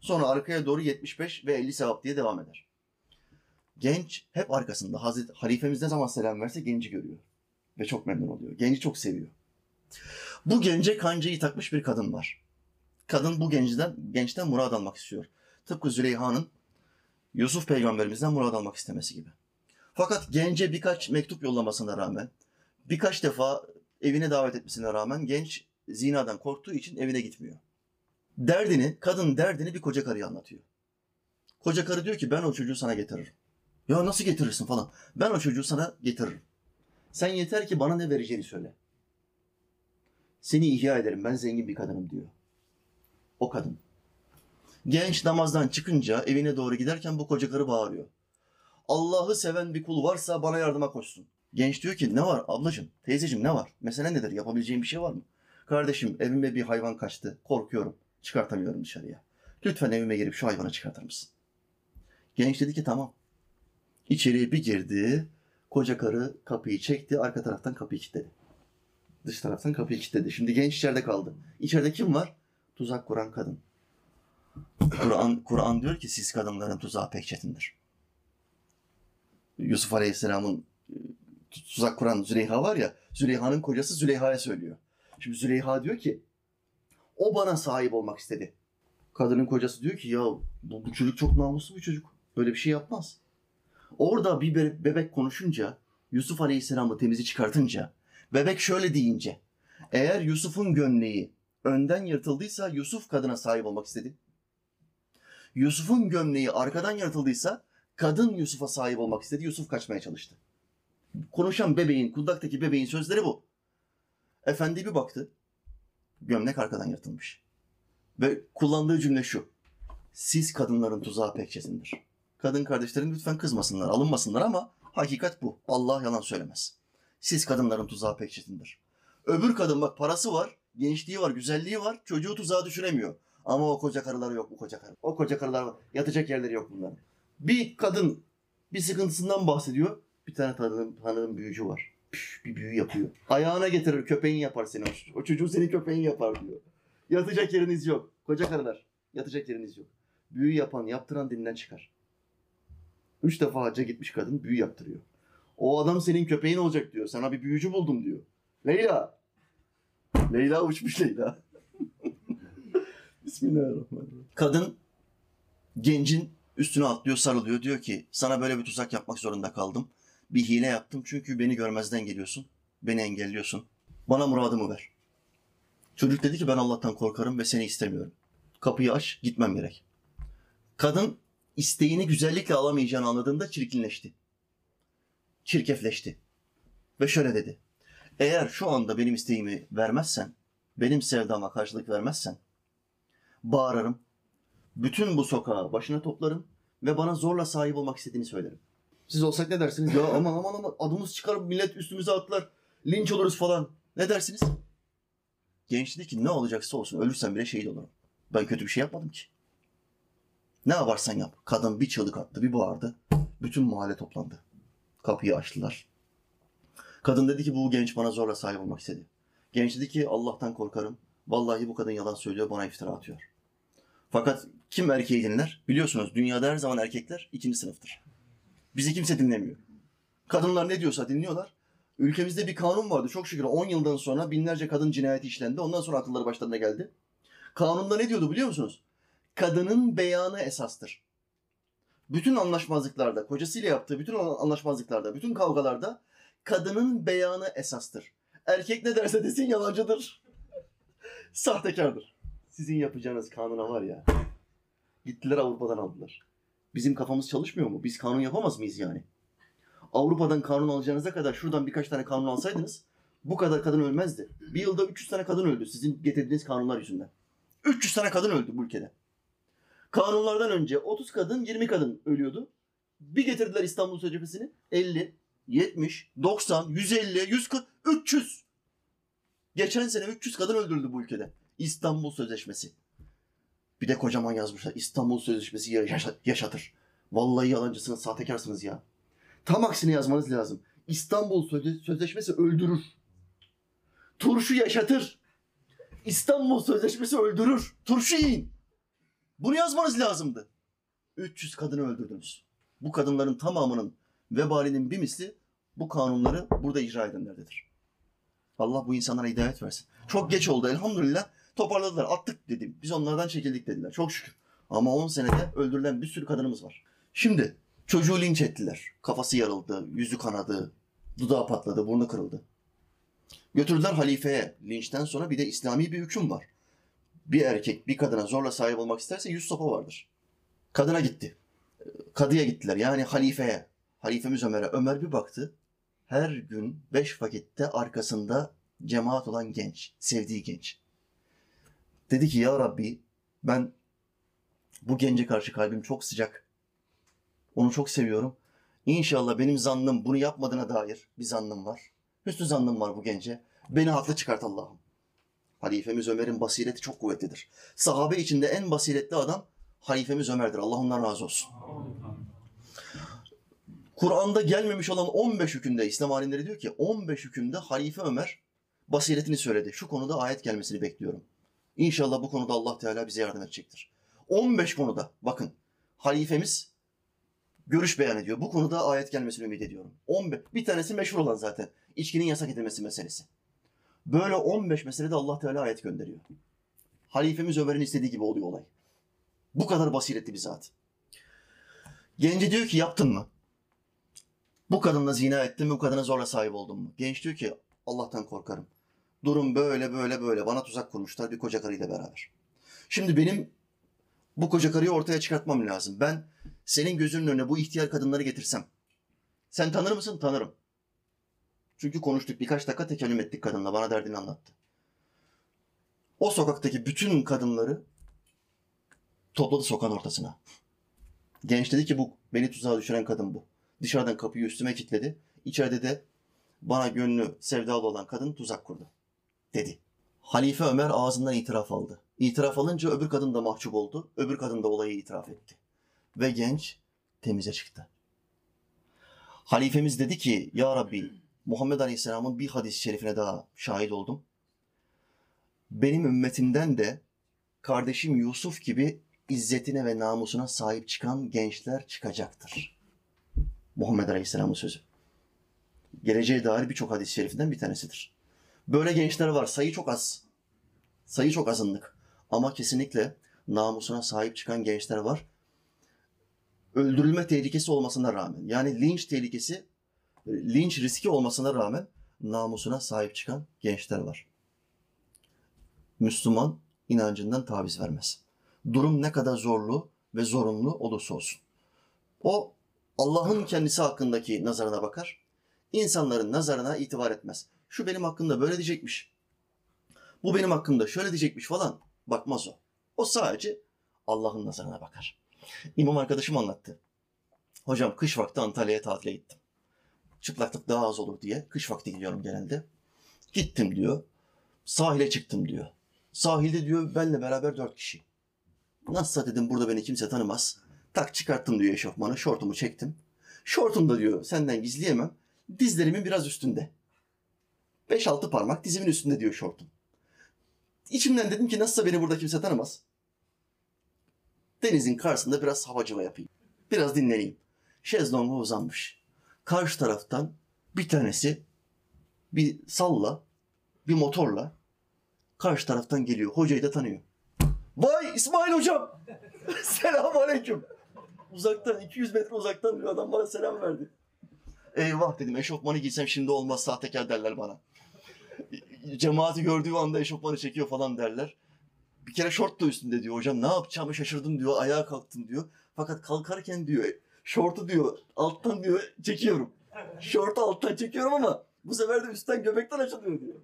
Speaker 1: Sonra arkaya doğru 75 ve 50 sevap diye devam eder. Genç hep arkasında. Hazreti halifemiz ne zaman selam verse genci görüyor. Ve çok memnun oluyor. Genci çok seviyor. Bu gence kancayı takmış bir kadın var. Kadın bu genciden, gençten murad almak istiyor. Tıpkı Züleyha'nın Yusuf peygamberimizden murad almak istemesi gibi. Fakat gence birkaç mektup yollamasına rağmen, birkaç defa evine davet etmesine rağmen genç zinadan korktuğu için evine gitmiyor. Derdini, kadın derdini bir koca karıya anlatıyor. Koca karı diyor ki ben o çocuğu sana getiririm. Ya nasıl getirirsin falan. Ben o çocuğu sana getiririm. Sen yeter ki bana ne vereceğini söyle. Seni ihya ederim ben zengin bir kadınım diyor. O kadın. Genç namazdan çıkınca evine doğru giderken bu koca karı bağırıyor. Allah'ı seven bir kul varsa bana yardıma koşsun. Genç diyor ki ne var ablacığım, teyzeciğim ne var? Mesele nedir? Yapabileceğim bir şey var mı? Kardeşim evime bir hayvan kaçtı. Korkuyorum. Çıkartamıyorum dışarıya. Lütfen evime girip şu hayvanı çıkartır mısın? Genç dedi ki tamam. İçeriye bir girdi. Koca karı kapıyı çekti. Arka taraftan kapıyı kilitledi. Dış taraftan kapıyı kilitledi. Şimdi genç içeride kaldı. İçeride kim var? Tuzak kuran kadın. Kur'an Kur'an diyor ki siz kadınların tuzağı pek çetindir. Yusuf Aleyhisselam'ın e, tuzak kuran Züleyha var ya, Züleyha'nın kocası Züleyha'ya söylüyor. Şimdi Züleyha diyor ki, o bana sahip olmak istedi. Kadının kocası diyor ki, ya bu, bu çocuk çok namuslu bir çocuk. Böyle bir şey yapmaz. Orada bir be- bebek konuşunca, Yusuf Aleyhisselam'ı temizi çıkartınca, bebek şöyle deyince, eğer Yusuf'un gömleği önden yırtıldıysa Yusuf kadına sahip olmak istedi. Yusuf'un gömleği arkadan yırtıldıysa kadın Yusuf'a sahip olmak istedi. Yusuf kaçmaya çalıştı. Konuşan bebeğin, kundaktaki bebeğin sözleri bu. Efendi bir baktı. Gömlek arkadan yırtılmış. Ve kullandığı cümle şu. Siz kadınların tuzağı pek çetindir. Kadın kardeşlerim lütfen kızmasınlar, alınmasınlar ama hakikat bu. Allah yalan söylemez. Siz kadınların tuzağı pek çetindir. Öbür kadın bak parası var, gençliği var, güzelliği var, çocuğu tuzağa düşüremiyor. Ama o koca karıları yok bu koca karı. O koca karılar. Yatacak yerleri yok bunların. Bir kadın bir sıkıntısından bahsediyor. Bir tane tanıdığım, tanıdığım büyücü var. Püf, bir büyü yapıyor. Ayağına getirir köpeğin yapar seni. O, o çocuğu senin köpeğin yapar diyor. Yatacak yeriniz yok. Koca karılar. Yatacak yeriniz yok. Büyü yapan, yaptıran dininden çıkar. Üç defa hacca gitmiş kadın büyü yaptırıyor. O adam senin köpeğin olacak diyor. Sana bir büyücü buldum diyor. Leyla. Leyla uçmuş Leyla. *laughs* Bismillahirrahmanirrahim. Kadın gencin üstüne atlıyor, sarılıyor. Diyor ki sana böyle bir tuzak yapmak zorunda kaldım. Bir hile yaptım çünkü beni görmezden geliyorsun. Beni engelliyorsun. Bana muradımı ver. Çocuk dedi ki ben Allah'tan korkarım ve seni istemiyorum. Kapıyı aç, gitmem gerek. Kadın isteğini güzellikle alamayacağını anladığında çirkinleşti. Çirkefleşti. Ve şöyle dedi. Eğer şu anda benim isteğimi vermezsen, benim sevdama karşılık vermezsen, bağırırım, bütün bu sokağı başına toplarım ve bana zorla sahip olmak istediğini söylerim. Siz olsak ne dersiniz? Ya aman aman aman adımız çıkar millet üstümüze atlar. Linç oluruz falan. Ne dersiniz? Genç dedi ki ne olacaksa olsun ölürsem bile şehit olurum. Ben kötü bir şey yapmadım ki. Ne yaparsan yap. Kadın bir çığlık attı, bir bağırdı. Bütün mahalle toplandı. Kapıyı açtılar. Kadın dedi ki bu genç bana zorla sahip olmak istedi. Genç dedi ki Allah'tan korkarım. Vallahi bu kadın yalan söylüyor, bana iftira atıyor. Fakat kim erkeği dinler? Biliyorsunuz dünyada her zaman erkekler ikinci sınıftır. Bizi kimse dinlemiyor. Kadınlar ne diyorsa dinliyorlar. Ülkemizde bir kanun vardı. Çok şükür 10 yıldan sonra binlerce kadın cinayeti işlendi. Ondan sonra akılları başlarına geldi. Kanunda ne diyordu biliyor musunuz? Kadının beyanı esastır. Bütün anlaşmazlıklarda, kocasıyla yaptığı bütün anlaşmazlıklarda, bütün kavgalarda kadının beyanı esastır. Erkek ne derse desin yalancıdır. *laughs* Sahtekardır. Sizin yapacağınız kanuna var ya. Gittiler Avrupa'dan aldılar. Bizim kafamız çalışmıyor mu? Biz kanun yapamaz mıyız yani? Avrupa'dan kanun alacağınıza kadar şuradan birkaç tane kanun alsaydınız bu kadar kadın ölmezdi. Bir yılda 300 tane kadın öldü sizin getirdiğiniz kanunlar yüzünden. 300 tane kadın öldü bu ülkede. Kanunlardan önce 30 kadın 20 kadın ölüyordu. Bir getirdiler İstanbul Sözleşmesi'ni 50, 70, 90, 150, 140, 300. Geçen sene 300 kadın öldürüldü bu ülkede. İstanbul Sözleşmesi. Bir de kocaman yazmışlar. İstanbul Sözleşmesi yaşa- yaşatır. Vallahi yalancısınız, sahtekarsınız ya. Tam aksine yazmanız lazım. İstanbul Sözle- Sözleşmesi öldürür. Turşu yaşatır. İstanbul Sözleşmesi öldürür. Turşu yiyin. Bunu yazmanız lazımdı. 300 kadını öldürdünüz. Bu kadınların tamamının vebalinin bir misli bu kanunları burada icra edenlerdedir. Allah bu insanlara hidayet versin. Çok geç oldu elhamdülillah. Toparladılar. Attık dedim. Biz onlardan çekildik dediler. Çok şükür. Ama 10 senede öldürülen bir sürü kadınımız var. Şimdi çocuğu linç ettiler. Kafası yarıldı, yüzü kanadı, dudağı patladı, burnu kırıldı. Götürdüler halifeye. Linçten sonra bir de İslami bir hüküm var. Bir erkek bir kadına zorla sahip olmak isterse yüz sopa vardır. Kadına gitti. Kadıya gittiler yani halifeye. Halifemiz Ömer'e. Ömer bir baktı. Her gün beş vakitte arkasında cemaat olan genç. Sevdiği genç. Dedi ki ya Rabbi ben bu gence karşı kalbim çok sıcak. Onu çok seviyorum. İnşallah benim zannım bunu yapmadığına dair bir zannım var. Hüsnü zannım var bu gence. Beni haklı çıkart Allah'ım. Halifemiz Ömer'in basireti çok kuvvetlidir. Sahabe içinde en basiretli adam halifemiz Ömer'dir. Allah ondan razı olsun. Kur'an'da gelmemiş olan 15 hükümde İslam alimleri diyor ki 15 hükümde Halife Ömer basiretini söyledi. Şu konuda ayet gelmesini bekliyorum. İnşallah bu konuda Allah Teala bize yardım edecektir. 15 konuda bakın halifemiz görüş beyan ediyor. Bu konuda ayet gelmesini ümit ediyorum. 15. Bir tanesi meşhur olan zaten. İçkinin yasak edilmesi meselesi. Böyle 15 meselede Allah Teala ayet gönderiyor. Halifemiz Ömer'in istediği gibi oluyor olay. Bu kadar basiretli bir zat. Gence diyor ki yaptın mı? Bu kadınla zina ettin mi? Bu kadına zorla sahip oldun mu? Genç diyor ki Allah'tan korkarım. Durum böyle böyle böyle. Bana tuzak kurmuşlar bir koca karıyla beraber. Şimdi benim bu koca karıyı ortaya çıkartmam lazım. Ben senin gözünün önüne bu ihtiyar kadınları getirsem. Sen tanır mısın? Tanırım. Çünkü konuştuk birkaç dakika tekellüm ettik kadınla. Bana derdini anlattı. O sokaktaki bütün kadınları topladı sokağın ortasına. Genç dedi ki bu beni tuzağa düşüren kadın bu. Dışarıdan kapıyı üstüme kilitledi. İçeride de bana gönlü sevdalı olan kadın tuzak kurdu. Dedi. Halife Ömer ağzından itiraf aldı. İtiraf alınca öbür kadın da mahcup oldu. Öbür kadın da olayı itiraf etti. Ve genç temize çıktı. Halifemiz dedi ki Ya Rabbi Muhammed Aleyhisselam'ın bir hadis-i şerifine daha şahit oldum. Benim ümmetimden de kardeşim Yusuf gibi izzetine ve namusuna sahip çıkan gençler çıkacaktır. Muhammed Aleyhisselam'ın sözü. Geleceğe dair birçok hadis-i şerifinden bir tanesidir. Böyle gençler var. Sayı çok az. Sayı çok azınlık. Ama kesinlikle namusuna sahip çıkan gençler var. Öldürülme tehlikesi olmasına rağmen, yani linç tehlikesi, linç riski olmasına rağmen namusuna sahip çıkan gençler var. Müslüman inancından taviz vermez. Durum ne kadar zorlu ve zorunlu olursa olsun. O Allah'ın kendisi hakkındaki nazarına bakar. İnsanların nazarına itibar etmez. Şu benim hakkımda böyle diyecekmiş. Bu benim hakkımda şöyle diyecekmiş falan. Bakmaz o. O sadece Allah'ın nazarına bakar. İmam arkadaşım anlattı. Hocam kış vakti Antalya'ya tatile gittim. Çıplaklık daha az olur diye. Kış vakti gidiyorum genelde. Gittim diyor. Sahile çıktım diyor. Sahilde diyor benle beraber dört kişi. Nasılsa dedim burada beni kimse tanımaz. Tak çıkarttım diyor eşofmanı. Şortumu çektim. Şortum da diyor senden gizleyemem. Dizlerimin biraz üstünde. 5-6 parmak dizimin üstünde diyor şortum. İçimden dedim ki nasılsa beni burada kimse tanımaz. Denizin karşısında biraz havacıma yapayım. Biraz dinleneyim. Şezlonga uzanmış. Karşı taraftan bir tanesi bir salla, bir motorla karşı taraftan geliyor. Hocayı da tanıyor. Vay İsmail hocam. *laughs* Selamun aleyküm. Uzaktan 200 metre uzaktan bir adam bana selam verdi. Eyvah dedim eşofmanı giysem şimdi olmaz sahtekar derler bana. Cemaati gördüğü anda eşofmanı çekiyor falan derler. Bir kere şort da üstünde diyor hocam ne yapacağımı şaşırdım diyor ayağa kalktım diyor. Fakat kalkarken diyor şortu diyor alttan diyor çekiyorum. Şortu alttan çekiyorum ama bu sefer de üstten göbekten açılıyor diyor.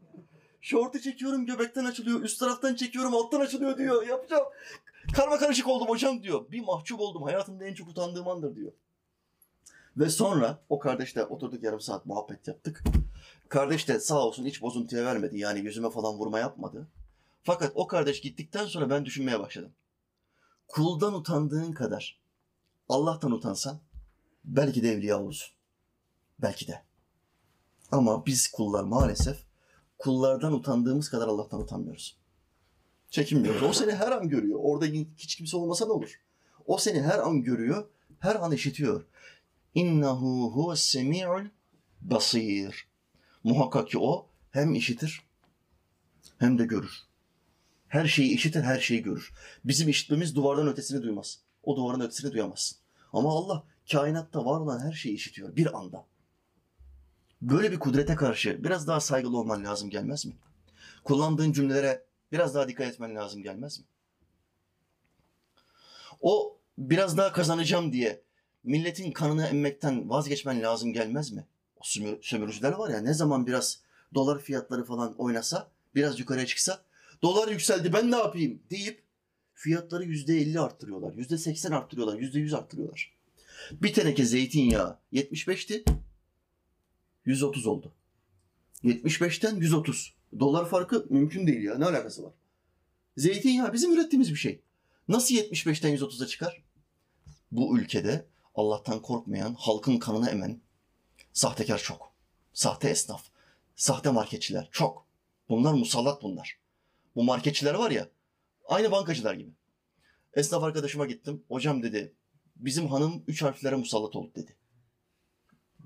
Speaker 1: Şortu çekiyorum göbekten açılıyor. Üst taraftan çekiyorum alttan açılıyor diyor. Yapacağım. Karma karışık oldum hocam diyor. Bir mahcup oldum. Hayatımda en çok utandığım andır diyor. Ve sonra o kardeşle oturduk yarım saat muhabbet yaptık. Kardeş de sağ olsun hiç bozuntuya vermedi. Yani yüzüme falan vurma yapmadı. Fakat o kardeş gittikten sonra ben düşünmeye başladım. Kuldan utandığın kadar Allah'tan utansan belki de evliya olursun. Belki de. Ama biz kullar maalesef kullardan utandığımız kadar Allah'tan utanmıyoruz. Çekinmiyoruz. O seni her an görüyor. Orada hiç kimse olmasa ne olur? O seni her an görüyor, her an işitiyor. İnnehu huves semi'ul basir. Muhakkak ki o hem işitir hem de görür. Her şeyi işitir, her şeyi görür. Bizim işitmemiz duvardan ötesini duymaz. O duvarın ötesini duyamazsın. Ama Allah kainatta var olan her şeyi işitiyor bir anda. Böyle bir kudrete karşı biraz daha saygılı olman lazım gelmez mi? Kullandığın cümlelere biraz daha dikkat etmen lazım gelmez mi? O biraz daha kazanacağım diye milletin kanını emmekten vazgeçmen lazım gelmez mi? O sömür, sömürücüler var ya ne zaman biraz dolar fiyatları falan oynasa, biraz yukarıya çıksa, dolar yükseldi ben ne yapayım deyip fiyatları yüzde elli arttırıyorlar, yüzde seksen arttırıyorlar, yüzde yüz arttırıyorlar. Bir teneke zeytinyağı 75'ti, 130 oldu. 75'ten 130. Dolar farkı mümkün değil ya. Ne alakası var? Zeytinyağı bizim ürettiğimiz bir şey. Nasıl 75'ten 130'a çıkar? Bu ülkede Allah'tan korkmayan, halkın kanını emen sahtekar çok. Sahte esnaf, sahte marketçiler çok. Bunlar musallat bunlar. Bu marketçiler var ya, aynı bankacılar gibi. Esnaf arkadaşıma gittim. Hocam dedi, bizim hanım üç harflere musallat oldu dedi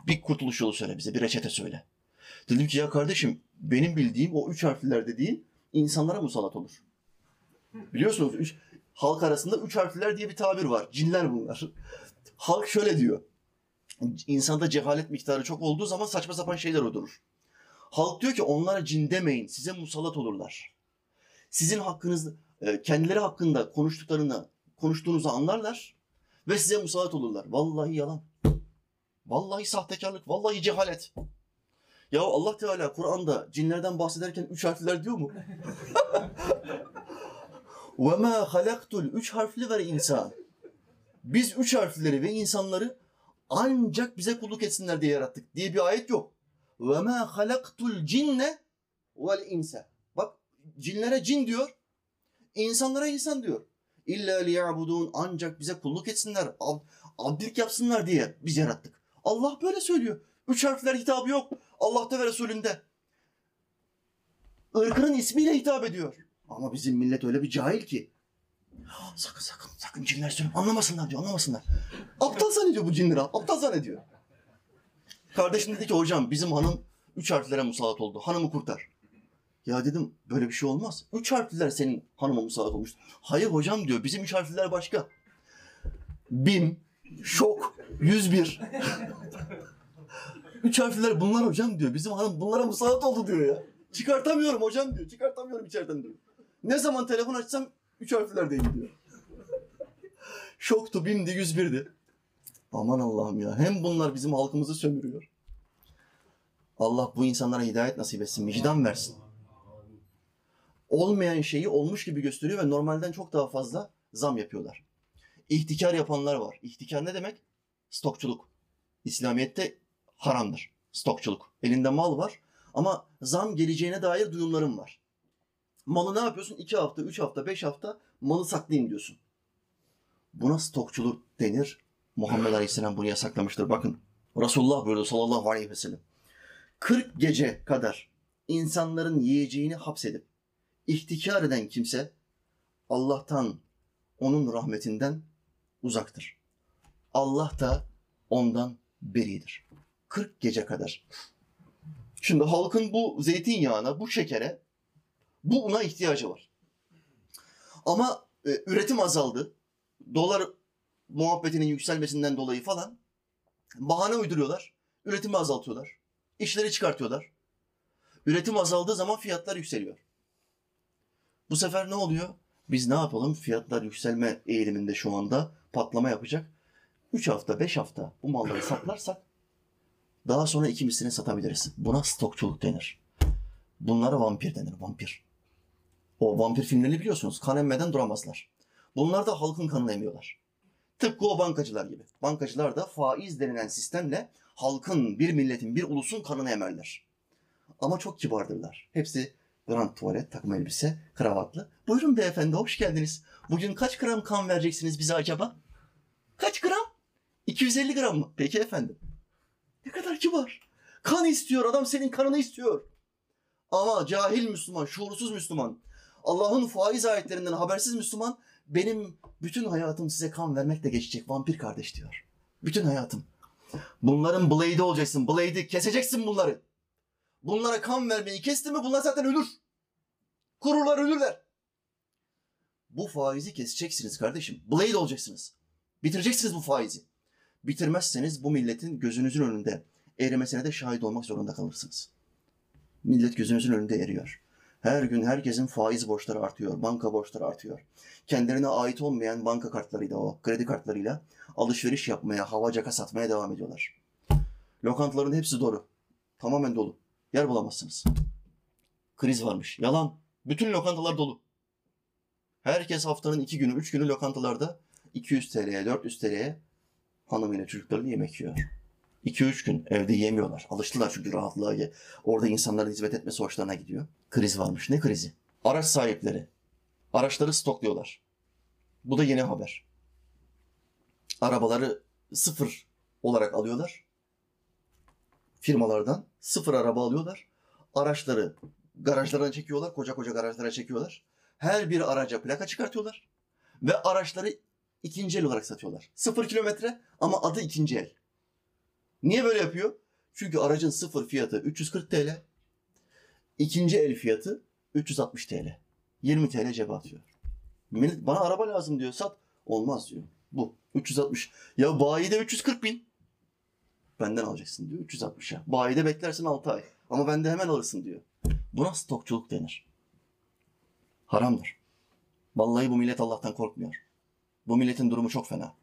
Speaker 1: bir kurtuluş yolu söyle bize, bir reçete söyle. Dedim ki ya kardeşim benim bildiğim o üç harfliler dediğin insanlara musallat olur. Biliyorsunuz üç, halk arasında üç harfliler diye bir tabir var. Cinler bunlar. *laughs* Halk şöyle diyor. İnsanda cehalet miktarı çok olduğu zaman saçma sapan şeyler uydurur. Halk diyor ki onlara cin demeyin, size musallat olurlar. Sizin hakkınız, kendileri hakkında konuştuklarını, konuştuğunuzu anlarlar ve size musallat olurlar. Vallahi yalan. Vallahi sahtekarlık, vallahi cehalet. Ya Allah Teala Kur'an'da cinlerden bahsederken üç harfler diyor mu? *laughs* Ma halaktul üç harfli ver insan. Biz üç harfleri ve insanları ancak bize kulluk etsinler diye yarattık diye bir ayet yok. Ma halaktul cinne vel insa. Bak cinlere cin diyor, insanlara insan diyor. İlla liya'budun ancak bize kulluk etsinler, abdlik yapsınlar diye biz yarattık. Allah böyle söylüyor. Üç harfler hitabı yok. Allah'ta ve Resulünde. Irkının ismiyle hitap ediyor. Ama bizim millet öyle bir cahil ki. Sakın sakın sakın cinler söyle. Anlamasınlar diyor anlamasınlar. Aptal zannediyor bu cinleri. Aptal zannediyor. Kardeşim dedi ki hocam bizim hanım üç harflere musallat oldu. Hanımı kurtar. Ya dedim böyle bir şey olmaz. Üç harfliler senin hanıma musallat olmuş. Hayır hocam diyor bizim üç harfliler başka. Bim, şok, 101. *laughs* üç harfliler bunlar hocam diyor. Bizim hanım bunlara musallat oldu diyor ya. Çıkartamıyorum hocam diyor. Çıkartamıyorum içeriden diyor. Ne zaman telefon açsam üç harflerdeyim diyor. Şoktu, bimdi, 101'di. Aman Allah'ım ya. Hem bunlar bizim halkımızı sömürüyor. Allah bu insanlara hidayet nasip etsin, vicdan versin. Olmayan şeyi olmuş gibi gösteriyor ve normalden çok daha fazla zam yapıyorlar. İhtikar yapanlar var. İhtikar ne demek? Stokçuluk. İslamiyet'te haramdır. Stokçuluk. Elinde mal var ama zam geleceğine dair duyumlarım var. Malı ne yapıyorsun? İki hafta, üç hafta, beş hafta malı saklayayım diyorsun. Buna stokçuluk denir. Muhammed Aleyhisselam bunu yasaklamıştır. Bakın Resulullah buyurdu sallallahu aleyhi ve sellem. 40 gece kadar insanların yiyeceğini hapsedip ihtikar eden kimse Allah'tan, onun rahmetinden uzaktır. Allah da ondan beridir. 40 gece kadar. Şimdi halkın bu zeytinyağına, bu şekere, bu una ihtiyacı var. Ama e, üretim azaldı. Dolar muhabbetinin yükselmesinden dolayı falan bahane uyduruyorlar. Üretimi azaltıyorlar. İşleri çıkartıyorlar. Üretim azaldığı zaman fiyatlar yükseliyor. Bu sefer ne oluyor? Biz ne yapalım? Fiyatlar yükselme eğiliminde şu anda patlama yapacak. 3 hafta, 5 hafta bu malları saklarsak daha sonra iki mislini satabiliriz. Buna stokçuluk denir. Bunlara vampir denir, vampir. O vampir filmlerini biliyorsunuz. Kan emmeden duramazlar. Bunlar da halkın kanını emiyorlar. Tıpkı o bankacılar gibi. Bankacılar da faiz denilen sistemle halkın, bir milletin, bir ulusun kanını emerler. Ama çok kibardırlar. Hepsi grand tuvalet, takım elbise, kravatlı. Buyurun beyefendi, hoş geldiniz. Bugün kaç gram kan vereceksiniz bize acaba? Kaç gram? 250 gram mı? Peki efendim. Ne kadar kibar. Kan istiyor, adam senin kanını istiyor. Ama cahil Müslüman, şuursuz Müslüman, Allah'ın faiz ayetlerinden habersiz Müslüman, benim bütün hayatım size kan vermekle geçecek vampir kardeş diyor. Bütün hayatım. Bunların blade'i olacaksın. Blade'i keseceksin bunları. Bunlara kan vermeyi kesti mi bunlar zaten ölür. Kururlar ölürler. Bu faizi keseceksiniz kardeşim. Blade olacaksınız. Bitireceksiniz bu faizi. Bitirmezseniz bu milletin gözünüzün önünde erimesine de şahit olmak zorunda kalırsınız. Millet gözünüzün önünde eriyor. Her gün herkesin faiz borçları artıyor, banka borçları artıyor. Kendilerine ait olmayan banka kartlarıyla, o kredi kartlarıyla alışveriş yapmaya, havacaka satmaya devam ediyorlar. Lokantaların hepsi dolu. Tamamen dolu. Yer bulamazsınız. Kriz varmış. Yalan. Bütün lokantalar dolu. Herkes haftanın iki günü, üç günü lokantalarda 200 TL'ye, 400 TL'ye hanımıyla çocuklarıyla yemek yiyor. 2-3 gün evde yemiyorlar. Alıştılar çünkü rahatlığa. Orada insanların hizmet etmesi hoşlarına gidiyor. Kriz varmış. Ne krizi? Araç sahipleri. Araçları stokluyorlar. Bu da yeni haber. Arabaları sıfır olarak alıyorlar. Firmalardan sıfır araba alıyorlar. Araçları garajlarına çekiyorlar. Koca koca garajlara çekiyorlar. Her bir araca plaka çıkartıyorlar. Ve araçları ikinci el olarak satıyorlar. Sıfır kilometre ama adı ikinci el. Niye böyle yapıyor? Çünkü aracın sıfır fiyatı 340 TL. ikinci el fiyatı 360 TL. 20 TL cebe atıyor. Bana araba lazım diyor sat. Olmaz diyor. Bu 360. Ya bayide 340 bin. Benden alacaksın diyor 360'a. Bayide beklersin 6 ay. Ama bende hemen alırsın diyor. Buna stokçuluk denir. Haramdır. Vallahi bu millet Allah'tan korkmuyor. Bu milletin durumu çok fena.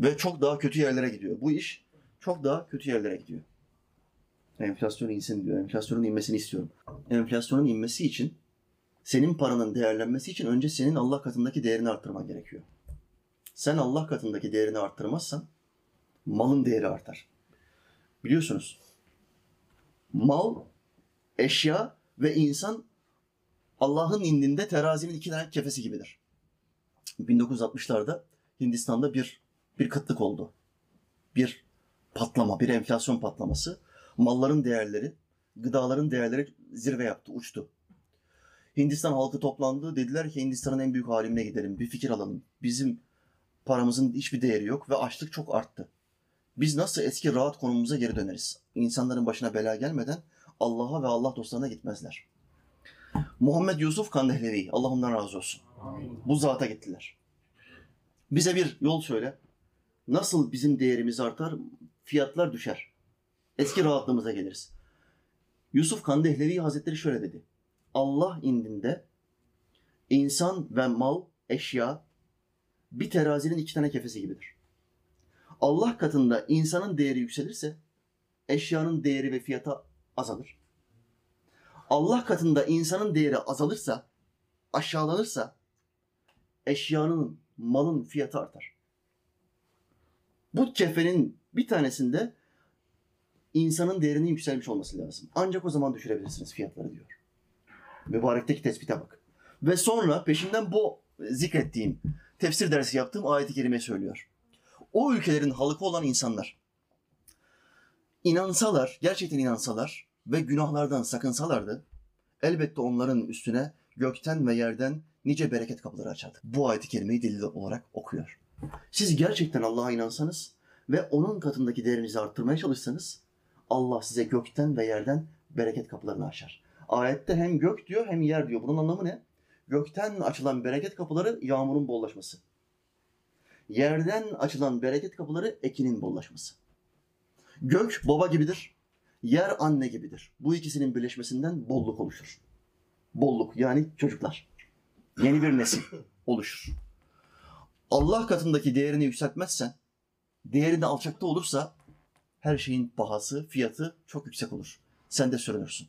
Speaker 1: Ve çok daha kötü yerlere gidiyor. Bu iş çok daha kötü yerlere gidiyor. Enflasyon insin diyor. Enflasyonun inmesini istiyorum. Enflasyonun inmesi için senin paranın değerlenmesi için önce senin Allah katındaki değerini arttırman gerekiyor. Sen Allah katındaki değerini arttırmazsan malın değeri artar. Biliyorsunuz mal, eşya ve insan Allah'ın indinde terazinin iki tane kefesi gibidir. 1960'larda Hindistan'da bir bir kıtlık oldu. Bir patlama, bir enflasyon patlaması. Malların değerleri, gıdaların değerleri zirve yaptı, uçtu. Hindistan halkı toplandı. Dediler ki Hindistan'ın en büyük halimine gidelim. Bir fikir alalım. Bizim paramızın hiçbir değeri yok ve açlık çok arttı. Biz nasıl eski rahat konumumuza geri döneriz? İnsanların başına bela gelmeden Allah'a ve Allah dostlarına gitmezler. Muhammed Yusuf Kandehlevi, Allah ondan razı olsun. Bu zata gittiler. Bize bir yol söyle. Nasıl bizim değerimiz artar, fiyatlar düşer. Eski rahatlığımıza geliriz. Yusuf Kandehlevi Hazretleri şöyle dedi. Allah indinde insan ve mal, eşya bir terazinin iki tane kefesi gibidir. Allah katında insanın değeri yükselirse eşyanın değeri ve fiyatı azalır. Allah katında insanın değeri azalırsa, aşağılanırsa eşyanın, malın fiyatı artar. Bu kefenin bir tanesinde insanın değerinin yükselmiş olması lazım. Ancak o zaman düşürebilirsiniz fiyatları diyor. Mübarekteki tespite bak. Ve sonra peşinden bu zikrettiğim, tefsir dersi yaptığım ayeti kerime söylüyor. O ülkelerin halkı olan insanlar inansalar, gerçekten inansalar ve günahlardan sakınsalardı elbette onların üstüne gökten ve yerden nice bereket kapıları açardı. Bu ayeti kerimeyi delil olarak okuyor. Siz gerçekten Allah'a inansanız ve onun katındaki değerinizi arttırmaya çalışsanız Allah size gökten ve yerden bereket kapılarını açar. Ayette hem gök diyor hem yer diyor. Bunun anlamı ne? Gökten açılan bereket kapıları yağmurun bollaşması. Yerden açılan bereket kapıları ekinin bollaşması. Gök baba gibidir. Yer anne gibidir. Bu ikisinin birleşmesinden bolluk oluşur. Bolluk yani çocuklar. Yeni bir nesil *coughs* oluşur. Allah katındaki değerini yükseltmezsen, değerini alçakta olursa her şeyin pahası, fiyatı çok yüksek olur. Sen de sürünürsün.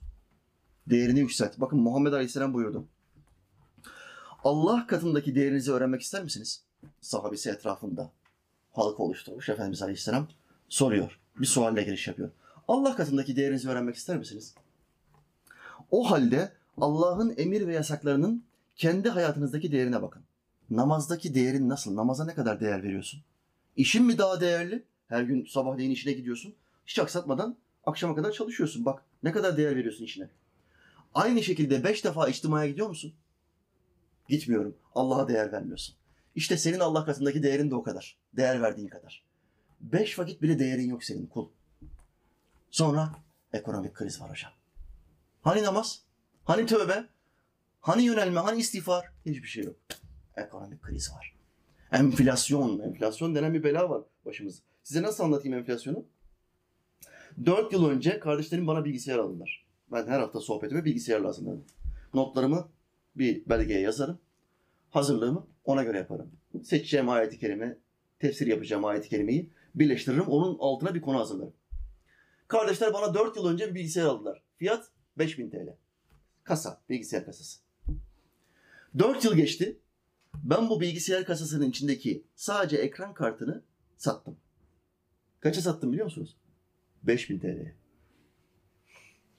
Speaker 1: Değerini yükselt. Bakın Muhammed Aleyhisselam buyurdu. Allah katındaki değerinizi öğrenmek ister misiniz? Sahabesi etrafında halka oluşturmuş Efendimiz Aleyhisselam soruyor. Bir sualle giriş yapıyor. Allah katındaki değerinizi öğrenmek ister misiniz? O halde Allah'ın emir ve yasaklarının kendi hayatınızdaki değerine bakın. Namazdaki değerin nasıl? Namaza ne kadar değer veriyorsun? İşin mi daha değerli? Her gün sabahleyin işine gidiyorsun. Hiç aksatmadan akşama kadar çalışıyorsun. Bak ne kadar değer veriyorsun işine. Aynı şekilde beş defa içtimaya gidiyor musun? Gitmiyorum. Allah'a değer vermiyorsun. İşte senin Allah katındaki değerin de o kadar. Değer verdiğin kadar. Beş vakit bile değerin yok senin kul. Sonra ekonomik kriz var hocam. Hani namaz? Hani tövbe? Hani yönelme? Hani istiğfar? Hiçbir şey yok. Ekonomik kriz var. Enflasyon. Enflasyon denen bir bela var başımızda. Size nasıl anlatayım enflasyonu? Dört yıl önce kardeşlerim bana bilgisayar aldılar. Ben her hafta sohbetime bilgisayar lazım dedim. Notlarımı bir belgeye yazarım. Hazırlığımı ona göre yaparım. Seçeceğim ayeti kerime, tefsir yapacağım ayeti kerimeyi birleştiririm. Onun altına bir konu hazırlarım. Kardeşler bana 4 yıl önce bir bilgisayar aldılar. Fiyat 5000 TL. Kasa, bilgisayar kasası. 4 yıl geçti. Ben bu bilgisayar kasasının içindeki sadece ekran kartını sattım. Kaça sattım biliyor musunuz? 5000 TL'ye.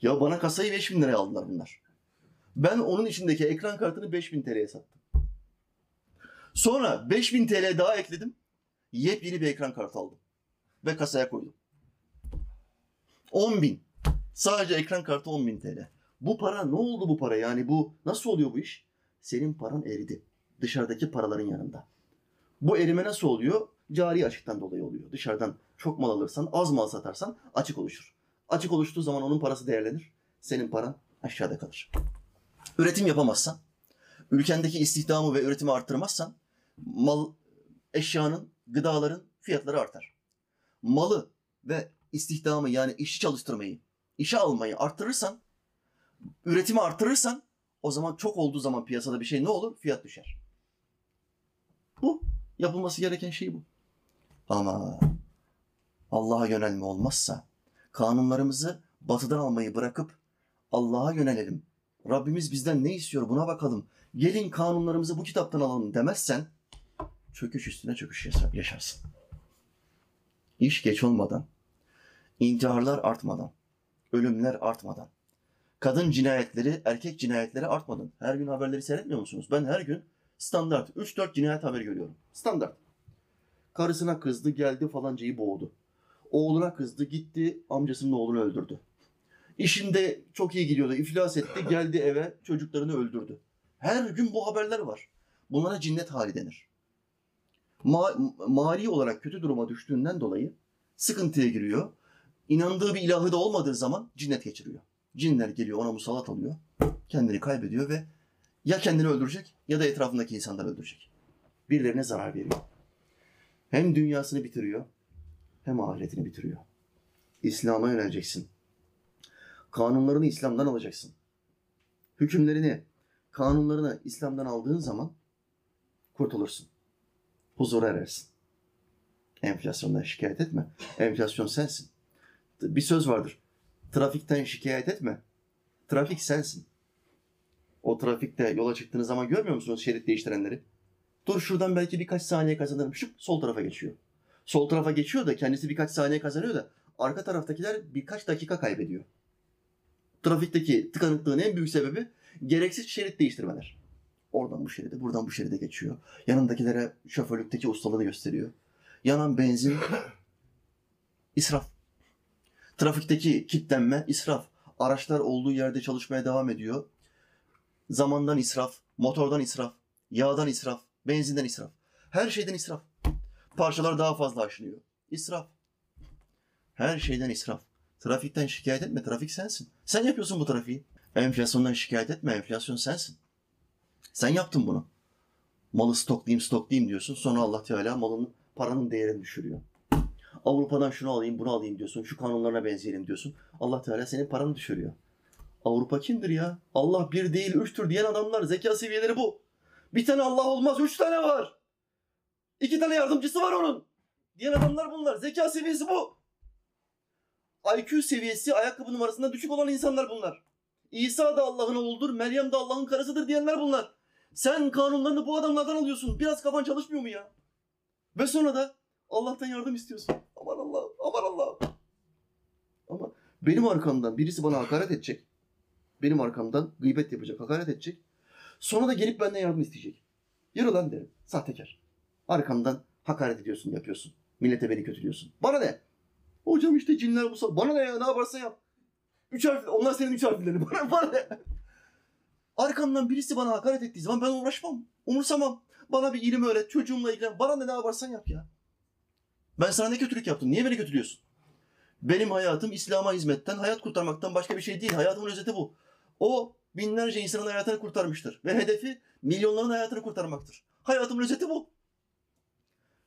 Speaker 1: Ya bana kasayı 5000 liraya aldılar bunlar. Ben onun içindeki ekran kartını 5000 TL'ye sattım. Sonra 5000 TL daha ekledim. Yepyeni bir ekran kartı aldım. Ve kasaya koydum. 10 bin. Sadece ekran kartı 10 bin TL. Bu para ne oldu bu para? Yani bu nasıl oluyor bu iş? Senin paran eridi. Dışarıdaki paraların yanında. Bu erime nasıl oluyor? Cari açıktan dolayı oluyor. Dışarıdan çok mal alırsan, az mal satarsan açık oluşur. Açık oluştuğu zaman onun parası değerlenir. Senin paran aşağıda kalır. Üretim yapamazsan, ülkendeki istihdamı ve üretimi arttırmazsan mal, eşyanın, gıdaların fiyatları artar. Malı ve istihdamı yani işçi çalıştırmayı, işe almayı arttırırsan, üretimi arttırırsan o zaman çok olduğu zaman piyasada bir şey ne olur? Fiyat düşer. Bu. Yapılması gereken şey bu. Ama Allah'a yönelme olmazsa kanunlarımızı batıdan almayı bırakıp Allah'a yönelelim. Rabbimiz bizden ne istiyor buna bakalım. Gelin kanunlarımızı bu kitaptan alalım demezsen çöküş üstüne çöküş yaşarsın. İş geç olmadan, intiharlar artmadan, ölümler artmadan, kadın cinayetleri, erkek cinayetleri artmadan. Her gün haberleri seyretmiyor musunuz? Ben her gün standart 3-4 cinayet haberi görüyorum. Standart. Karısına kızdı, geldi falancayı boğdu. Oğluna kızdı, gitti amcasının oğlunu öldürdü. İşinde çok iyi gidiyordu, iflas etti, geldi eve çocuklarını öldürdü. Her gün bu haberler var. Bunlara cinnet hali denir. Ma- mali olarak kötü duruma düştüğünden dolayı sıkıntıya giriyor. İnandığı bir ilahı da olmadığı zaman cinnet geçiriyor. Cinler geliyor ona musallat alıyor. Kendini kaybediyor ve ya kendini öldürecek ya da etrafındaki insanları öldürecek. Birilerine zarar veriyor. Hem dünyasını bitiriyor hem ahiretini bitiriyor. İslam'a yöneleceksin. Kanunlarını İslam'dan alacaksın. Hükümlerini, kanunlarını İslam'dan aldığın zaman kurtulursun. Huzura erersin. Enflasyondan şikayet etme. Enflasyon sensin. Bir söz vardır. Trafikten şikayet etme. Trafik sensin. O trafikte yola çıktığınız zaman görmüyor musunuz şerit değiştirenleri? Dur şuradan belki birkaç saniye kazanırım. Şıp sol tarafa geçiyor. Sol tarafa geçiyor da kendisi birkaç saniye kazanıyor da arka taraftakiler birkaç dakika kaybediyor. Trafikteki tıkanıklığın en büyük sebebi gereksiz şerit değiştirmeler. Oradan bu şeride, buradan bu şeride geçiyor. Yanındakilere şoförlükteki ustalığını gösteriyor. Yanan benzin *laughs* israf. Trafikteki kilitlenme israf. Araçlar olduğu yerde çalışmaya devam ediyor. Zamandan israf, motordan israf, yağdan israf, benzinden israf. Her şeyden israf. Parçalar daha fazla aşınıyor. İsraf. Her şeyden israf. Trafikten şikayet etme. Trafik sensin. Sen yapıyorsun bu trafiği. Enflasyondan şikayet etme. Enflasyon sensin. Sen yaptın bunu. Malı stoklayayım stoklayayım diyorsun. Sonra Allah Teala malının paranın değerini düşürüyor. Avrupa'dan şunu alayım bunu alayım diyorsun. Şu kanunlarına benzeyelim diyorsun. Allah Teala senin paranı düşürüyor. Avrupa kimdir ya? Allah bir değil üçtür diyen adamlar. Zeka seviyeleri bu. Bir tane Allah olmaz. Üç tane var. İki tane yardımcısı var onun. Diyen adamlar bunlar. Zeka seviyesi bu. IQ seviyesi ayakkabı numarasında düşük olan insanlar bunlar. İsa da Allah'ın oğludur, Meryem de Allah'ın karısıdır diyenler bunlar. Sen kanunlarını bu adamlardan alıyorsun. Biraz kafan çalışmıyor mu ya? Ve sonra da Allah'tan yardım istiyorsun. Aman Allah, aman Allah. Ama benim arkamdan birisi bana hakaret edecek. Benim arkamdan gıybet yapacak, hakaret edecek. Sonra da gelip benden yardım isteyecek. Yürü lan derim. Sahtekar. Arkamdan hakaret ediyorsun, yapıyorsun. Millete beni kötülüyorsun. Bana ne? Hocam işte cinler musa. Bana ne ya? Ne yaparsan yap. Üç harf, onlar senin üç harflerin. *laughs* Bana, bana? Arkamdan birisi bana hakaret ettiği zaman ben uğraşmam. Umursamam. Bana bir ilim öğret. Çocuğumla ilgilen. Bana ne ne yaparsan yap ya. Ben sana ne kötülük yaptım? Niye beni kötülüyorsun? Benim hayatım İslam'a hizmetten, hayat kurtarmaktan başka bir şey değil. Hayatımın özeti bu. O binlerce insanın hayatını kurtarmıştır. Ve hedefi milyonların hayatını kurtarmaktır. Hayatımın özeti bu.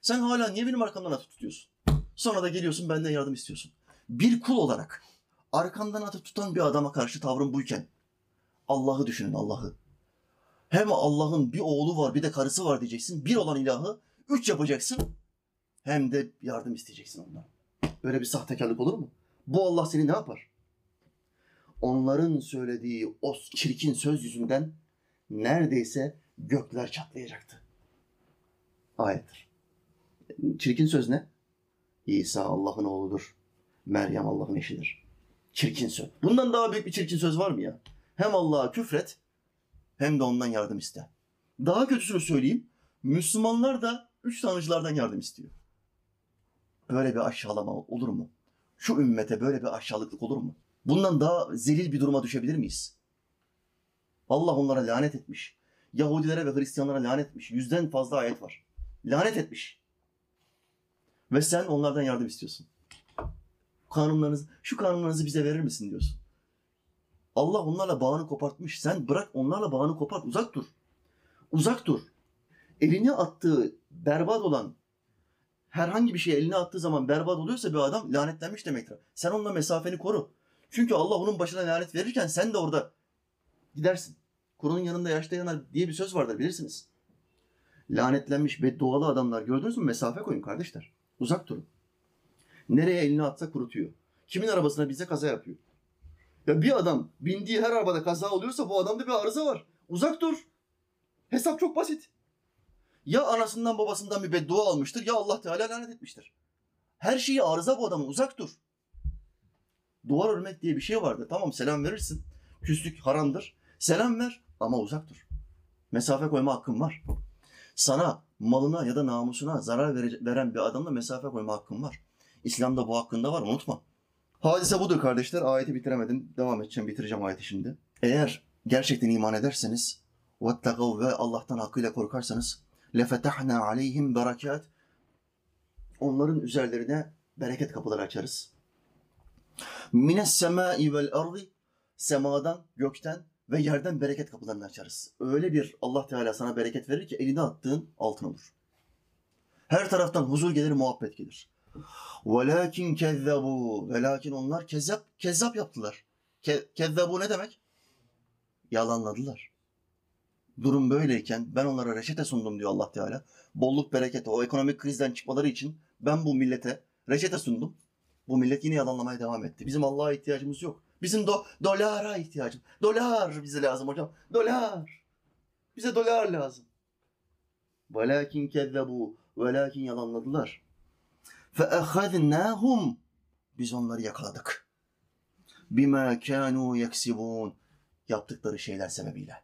Speaker 1: Sen hala niye benim arkamdan atıp tutuyorsun? Sonra da geliyorsun benden yardım istiyorsun. Bir kul olarak arkandan atıp tutan bir adama karşı tavrın buyken Allah'ı düşünün Allah'ı. Hem Allah'ın bir oğlu var bir de karısı var diyeceksin. Bir olan ilahı üç yapacaksın. Hem de yardım isteyeceksin ondan. Böyle bir sahtekarlık olur mu? Bu Allah seni ne yapar? Onların söylediği o çirkin söz yüzünden neredeyse gökler çatlayacaktı. Ayettir. Çirkin söz ne? İsa Allah'ın oğludur. Meryem Allah'ın eşidir. Çirkin söz. Bundan daha büyük bir çirkin söz var mı ya? Hem Allah'a küfret hem de ondan yardım iste. Daha kötüsünü söyleyeyim. Müslümanlar da üç tanrıcılardan yardım istiyor. Böyle bir aşağılama olur mu? Şu ümmete böyle bir aşağılıklık olur mu? Bundan daha zelil bir duruma düşebilir miyiz? Allah onlara lanet etmiş. Yahudilere ve Hristiyanlara lanet etmiş. Yüzden fazla ayet var. Lanet etmiş. Ve sen onlardan yardım istiyorsun. Kanunlarınızı, şu kanunlarınızı bize verir misin diyorsun. Allah onlarla bağını kopartmış. Sen bırak onlarla bağını kopart. Uzak dur. Uzak dur. Elini attığı berbat olan herhangi bir şey eline attığı zaman berbat oluyorsa bir adam lanetlenmiş demektir. Sen onunla mesafeni koru. Çünkü Allah onun başına lanet verirken sen de orada gidersin. Kurunun yanında yaşta yanar diye bir söz vardır bilirsiniz. Lanetlenmiş beddualı adamlar gördünüz mü? Mesafe koyun kardeşler. Uzak durun. Nereye elini atsa kurutuyor. Kimin arabasına bize kaza yapıyor. Ya bir adam bindiği her arabada kaza oluyorsa bu adamda bir arıza var. Uzak dur. Hesap çok basit. Ya anasından babasından bir beddua almıştır ya Allah Teala lanet etmiştir. Her şeyi arıza bu adamın uzak dur. Duvar örmek diye bir şey vardı. Tamam selam verirsin. Küslük haramdır. Selam ver ama uzak dur. Mesafe koyma hakkın var. Sana malına ya da namusuna zarar vere- veren bir adamla mesafe koyma hakkın var. İslam'da bu hakkında var unutma. Hadise budur kardeşler. Ayeti bitiremedim. Devam edeceğim. Bitireceğim ayeti şimdi. Eğer gerçekten iman ederseniz vettagav ve Allah'tan hakkıyla korkarsanız lefetahna aleyhim berekat onların üzerlerine bereket kapıları açarız. Mines semai vel ardi semadan, gökten ve yerden bereket kapılarını açarız. Öyle bir Allah Teala sana bereket verir ki eline attığın altın olur. Her taraftan huzur gelir, muhabbet gelir. Velakin kezzabu. Velakin onlar kezzap, kezzap yaptılar. Ke, kezzabu ne demek? Yalanladılar. Durum böyleyken ben onlara reçete sundum diyor Allah Teala. Bolluk bereketi, o ekonomik krizden çıkmaları için ben bu millete reçete sundum. Bu millet yine yalanlamaya devam etti. Bizim Allah'a ihtiyacımız yok. Bizim do dolara ihtiyacımız. Dolar bize lazım hocam. Dolar. Bize dolar lazım. Velakin kezzebu. Velakin yalanladılar. Fe ehadnâhum. Biz onları yakaladık. Bima kânû yeksibûn. Yaptıkları şeyler sebebiyle.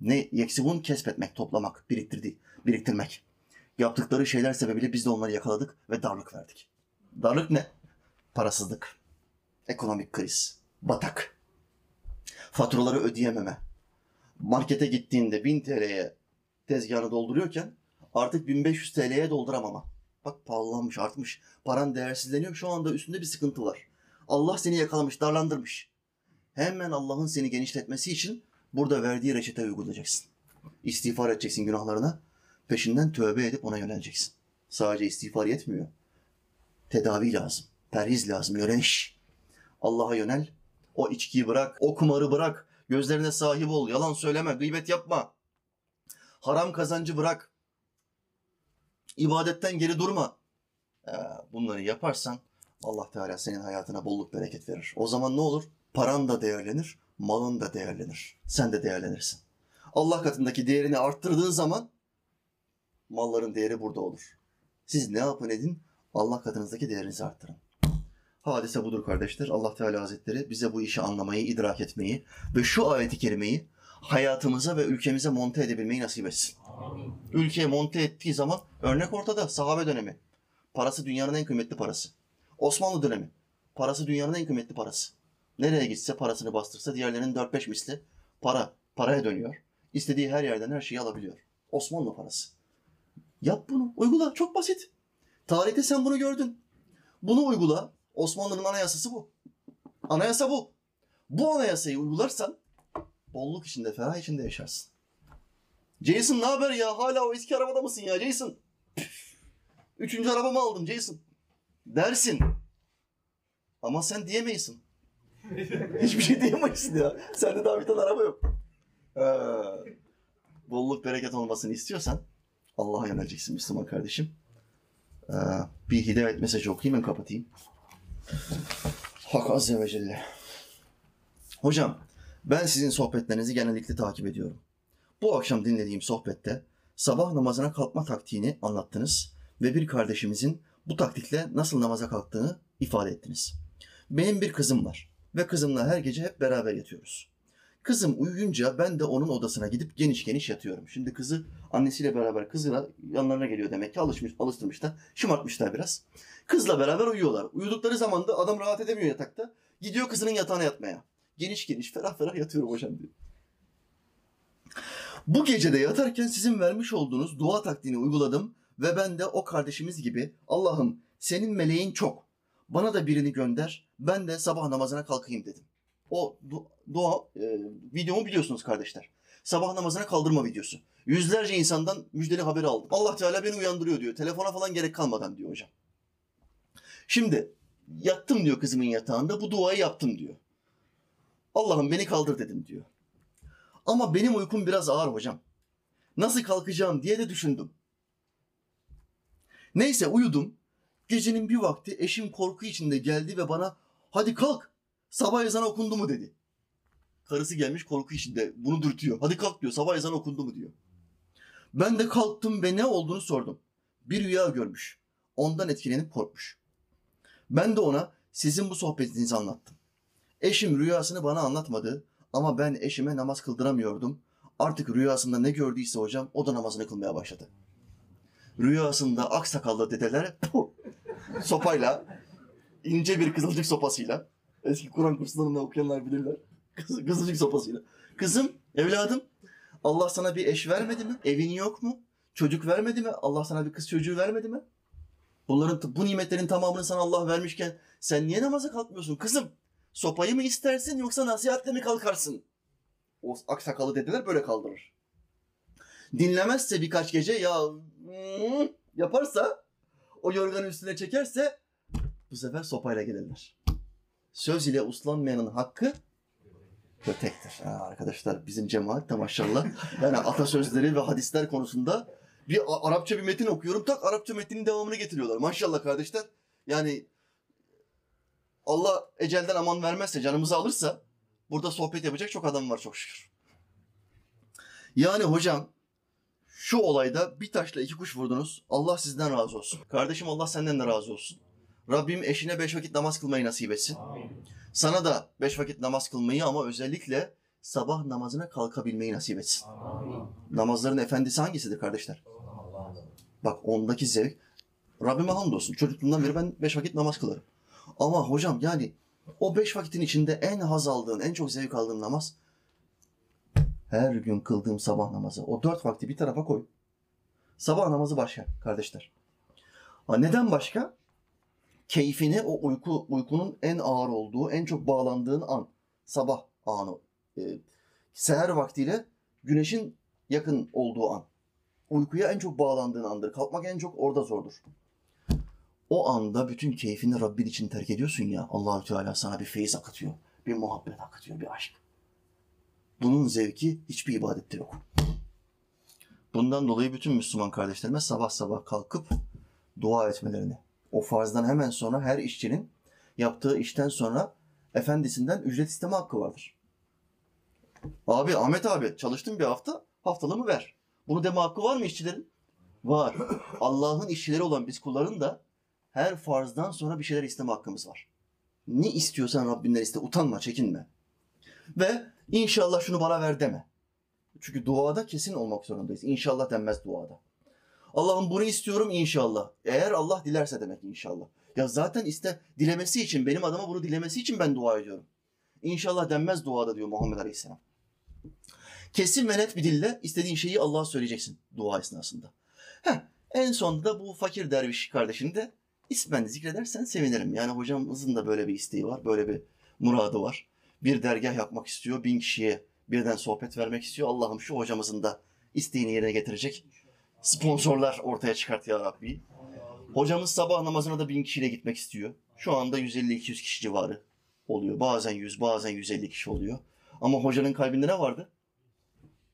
Speaker 1: Ne yeksibun kesbetmek, toplamak, biriktirdi, biriktirmek. Yaptıkları şeyler sebebiyle biz de onları yakaladık ve darlık verdik. Darlık ne? Parasızlık, ekonomik kriz, batak, faturaları ödeyememe. Markete gittiğinde 1000 TL'ye tezgahını dolduruyorken artık 1500 TL'ye dolduramama. Bak pahalanmış, artmış. Paran değersizleniyor. Şu anda üstünde bir sıkıntı var. Allah seni yakalamış, darlandırmış. Hemen Allah'ın seni genişletmesi için burada verdiği reçeteyi uygulayacaksın. İstiğfar edeceksin günahlarına. Peşinden tövbe edip ona yöneleceksin. Sadece istiğfar yetmiyor. Tedavi lazım. Perhiz lazım. Yöneliş. Allah'a yönel. O içkiyi bırak. O kumarı bırak. Gözlerine sahip ol. Yalan söyleme. Gıybet yapma. Haram kazancı bırak. İbadetten geri durma. Ee, bunları yaparsan Allah Teala senin hayatına bolluk bereket verir. O zaman ne olur? Paran da değerlenir, malın da değerlenir. Sen de değerlenirsin. Allah katındaki değerini arttırdığın zaman malların değeri burada olur. Siz ne yapın edin? Allah katınızdaki değerinizi arttırın. Hadise budur kardeşler. Allah Teala Hazretleri bize bu işi anlamayı, idrak etmeyi ve şu ayeti kerimeyi hayatımıza ve ülkemize monte edebilmeyi nasip etsin. Ülkeye monte ettiği zaman örnek ortada sahabe dönemi. Parası dünyanın en kıymetli parası. Osmanlı dönemi. Parası dünyanın en kıymetli parası. Nereye gitse parasını bastırsa diğerlerinin 4-5 misli para paraya dönüyor. İstediği her yerden her şeyi alabiliyor. Osmanlı parası. Yap bunu. Uygula. Çok basit. Tarihte sen bunu gördün. Bunu uygula. Osmanlı'nın anayasası bu. Anayasa bu. Bu anayasayı uygularsan bolluk içinde, ferah içinde yaşarsın. Jason ne haber ya? Hala o eski arabada mısın ya Jason? Püf. Üçüncü arabamı aldım Jason. Dersin. Ama sen diyemeyisin. *laughs* Hiçbir şey diyemezsin ya. Sende daha bir tane araba yok. Ee, bolluk bereket olmasını istiyorsan Allah'a yöneleceksin Müslüman kardeşim. Ee, bir hidayet mesajı okuyayım ben kapatayım. Hak Azze ve Celle. Hocam ben sizin sohbetlerinizi genellikle takip ediyorum. Bu akşam dinlediğim sohbette sabah namazına kalkma taktiğini anlattınız ve bir kardeşimizin bu taktikle nasıl namaza kalktığını ifade ettiniz. Benim bir kızım var ve kızımla her gece hep beraber yatıyoruz. Kızım uyuyunca ben de onun odasına gidip geniş geniş yatıyorum. Şimdi kızı annesiyle beraber kızıyla yanlarına geliyor demek ki alışmış, alıştırmışlar, şımartmışlar biraz. Kızla beraber uyuyorlar. Uyudukları zaman da adam rahat edemiyor yatakta. Gidiyor kızının yatağına yatmaya. Geniş geniş, ferah ferah yatıyorum hocam diyor. Bu gecede yatarken sizin vermiş olduğunuz dua taktiğini uyguladım ve ben de o kardeşimiz gibi Allah'ım senin meleğin çok. Bana da birini gönder. Ben de sabah namazına kalkayım dedim. O du- dua e, videomu biliyorsunuz kardeşler. Sabah namazına kaldırma videosu. Yüzlerce insandan müjdeli haberi aldım. Allah Teala beni uyandırıyor diyor. Telefona falan gerek kalmadan diyor hocam. Şimdi yattım diyor kızımın yatağında bu duayı yaptım diyor. Allah'ım beni kaldır dedim diyor. Ama benim uykum biraz ağır hocam. Nasıl kalkacağım diye de düşündüm. Neyse uyudum. Gecenin bir vakti eşim korku içinde geldi ve bana hadi kalk sabah ezanı okundu mu dedi. Karısı gelmiş korku içinde bunu dürtüyor. Hadi kalk diyor sabah ezanı okundu mu diyor. Ben de kalktım ve ne olduğunu sordum. Bir rüya görmüş. Ondan etkilenip korkmuş. Ben de ona sizin bu sohbetinizi anlattım. Eşim rüyasını bana anlatmadı ama ben eşime namaz kıldıramıyordum. Artık rüyasında ne gördüyse hocam o da namazını kılmaya başladı. Rüyasında aksakallı dedeler puh, sopayla, ince bir kızılcık sopasıyla, eski Kur'an kurslarında okuyanlar bilirler. Kız, kızılcık sopasıyla. Kızım, evladım, Allah sana bir eş vermedi mi? Evin yok mu? Çocuk vermedi mi? Allah sana bir kız çocuğu vermedi mi? Bunların bu nimetlerin tamamını sana Allah vermişken sen niye namaza kalkmıyorsun kızım? Sopayı mı istersin yoksa nasihatle mi kalkarsın? O aksakalı dediler böyle kaldırır. Dinlemezse birkaç gece ya hmm, yaparsa o yorganın üstüne çekerse bu sefer sopayla gelirler. Söz ile uslanmayanın hakkı kötektir. Ha, arkadaşlar bizim cemaat de maşallah *laughs* yani atasözleri ve hadisler konusunda bir Arapça bir metin okuyorum tak Arapça metninin devamını getiriyorlar. Maşallah kardeşler. Yani Allah ecelden aman vermezse canımızı alırsa burada sohbet yapacak çok adam var çok şükür. Yani hocam şu olayda bir taşla iki kuş vurdunuz. Allah sizden razı olsun. Kardeşim Allah senden de razı olsun. Rabbim eşine beş vakit namaz kılmayı nasip etsin. Sana da beş vakit namaz kılmayı ama özellikle sabah namazına kalkabilmeyi nasip etsin. Namazların efendisi hangisidir kardeşler? Bak ondaki zevk. Rabbime hamdolsun. Çocukluğumdan beri ben beş vakit namaz kılarım. Ama hocam yani o beş vakitin içinde en haz aldığın, en çok zevk aldığın namaz her gün kıldığım sabah namazı. O dört vakti bir tarafa koy. Sabah namazı başka kardeşler. Ha, neden başka? Keyfini o uyku uykunun en ağır olduğu, en çok bağlandığın an. Sabah anı. E, seher vaktiyle güneşin yakın olduğu an. Uykuya en çok bağlandığın andır. Kalkmak en çok orada zordur. O anda bütün keyfini Rabbin için terk ediyorsun ya. Allahü Teala sana bir feyiz akıtıyor. Bir muhabbet akıtıyor, bir aşk. Bunun zevki hiçbir ibadette yok. Bundan dolayı bütün Müslüman kardeşlerime sabah sabah kalkıp dua etmelerini, o farzdan hemen sonra her işçinin yaptığı işten sonra efendisinden ücret isteme hakkı vardır. Abi Ahmet abi çalıştın bir hafta haftalığımı ver. Bunu deme hakkı var mı işçilerin? Var. Allah'ın işçileri olan biz kulların da her farzdan sonra bir şeyler isteme hakkımız var. Ne istiyorsan Rabbinden iste. Utanma, çekinme. Ve inşallah şunu bana ver deme. Çünkü duada kesin olmak zorundayız. İnşallah denmez duada. Allah'ım bunu istiyorum inşallah. Eğer Allah dilerse demek inşallah. Ya zaten iste dilemesi için, benim adıma bunu dilemesi için ben dua ediyorum. İnşallah denmez duada diyor Muhammed Aleyhisselam. Kesin ve net bir dille istediğin şeyi Allah'a söyleyeceksin dua esnasında. Heh, en sonunda da bu fakir derviş kardeşini de ismen zikredersen sevinirim. Yani hocamızın da böyle bir isteği var, böyle bir muradı var. Bir dergah yapmak istiyor, bin kişiye birden sohbet vermek istiyor. Allah'ım şu hocamızın da isteğini yerine getirecek sponsorlar ortaya çıkart ya Rabbi. Hocamız sabah namazına da bin kişiyle gitmek istiyor. Şu anda 150-200 kişi civarı oluyor. Bazen 100, bazen 150 kişi oluyor. Ama hocanın kalbinde ne vardı?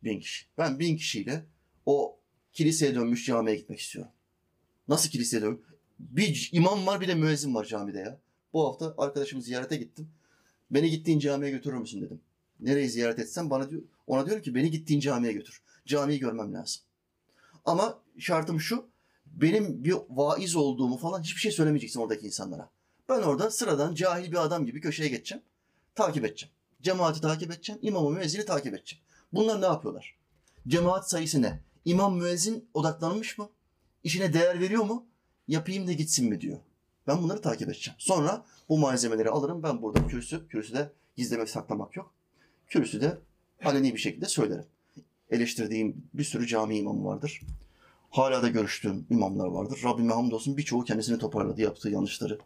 Speaker 1: Bin kişi. Ben bin kişiyle o kiliseye dönmüş camiye gitmek istiyorum. Nasıl kiliseye dönmüş? Bir imam var bir de müezzin var camide ya. Bu hafta arkadaşımı ziyarete gittim. Beni gittiğin camiye götürür müsün dedim. Nereyi ziyaret etsem bana diyor, ona diyorum ki beni gittiğin camiye götür. Camiyi görmem lazım. Ama şartım şu, benim bir vaiz olduğumu falan hiçbir şey söylemeyeceksin oradaki insanlara. Ben orada sıradan cahil bir adam gibi köşeye geçeceğim. Takip edeceğim. Cemaati takip edeceğim. İmamı müezzini takip edeceğim. Bunlar ne yapıyorlar? Cemaat sayısı ne? İmam müezzin odaklanmış mı? İşine değer veriyor mu? Yapayım da gitsin mi diyor. Ben bunları takip edeceğim. Sonra bu malzemeleri alırım. Ben burada kürsü, kürsüde gizlemek saklamak yok. Kürsüde aleni bir şekilde söylerim. Eleştirdiğim bir sürü cami imamı vardır. Hala da görüştüğüm imamlar vardır. Rabbime hamdolsun birçoğu kendisini toparladı. Yaptığı yanlışları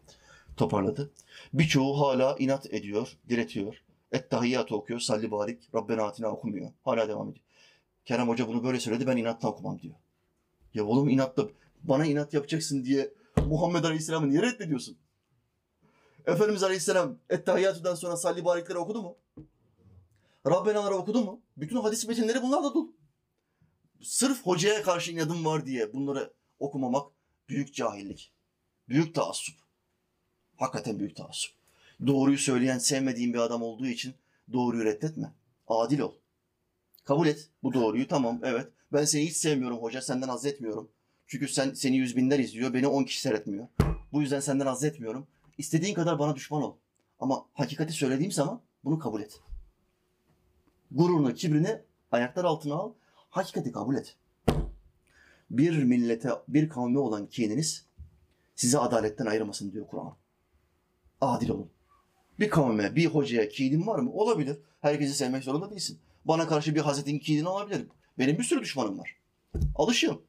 Speaker 1: toparladı. Birçoğu hala inat ediyor, diretiyor. Ettehiyyatı okuyor, salli barik, Rabbena atina okumuyor. Hala devam ediyor. Kerem Hoca bunu böyle söyledi, ben inatla okumam diyor. Ya oğlum inatla, bana inat yapacaksın diye Muhammed Aleyhisselam'ı niye reddediyorsun? Efendimiz Aleyhisselam Ettehiyyatü'den sonra salli barikleri okudu mu? Rabbenaları okudu mu? Bütün hadis metinleri bunlar da dolu. Sırf hocaya karşı inadım var diye bunları okumamak büyük cahillik. Büyük taassup. Hakikaten büyük taassup. Doğruyu söyleyen sevmediğin bir adam olduğu için doğruyu reddetme. Adil ol. Kabul et bu doğruyu tamam evet. Ben seni hiç sevmiyorum hoca senden haz etmiyorum. Çünkü sen seni yüz binler izliyor beni on kişi seyretmiyor. Bu yüzden senden haz etmiyorum. İstediğin kadar bana düşman ol. Ama hakikati söylediğim zaman bunu kabul et. Gururunu, kibrini ayaklar altına al. Hakikati kabul et. Bir millete, bir kavme olan kininiz sizi adaletten ayırmasın diyor Kur'an. Adil olun. Bir kavme, bir hocaya kinin var mı? Olabilir. Herkesi sevmek zorunda değilsin. Bana karşı bir hasetin kinin olabilir. Benim bir sürü düşmanım var. Alışığım.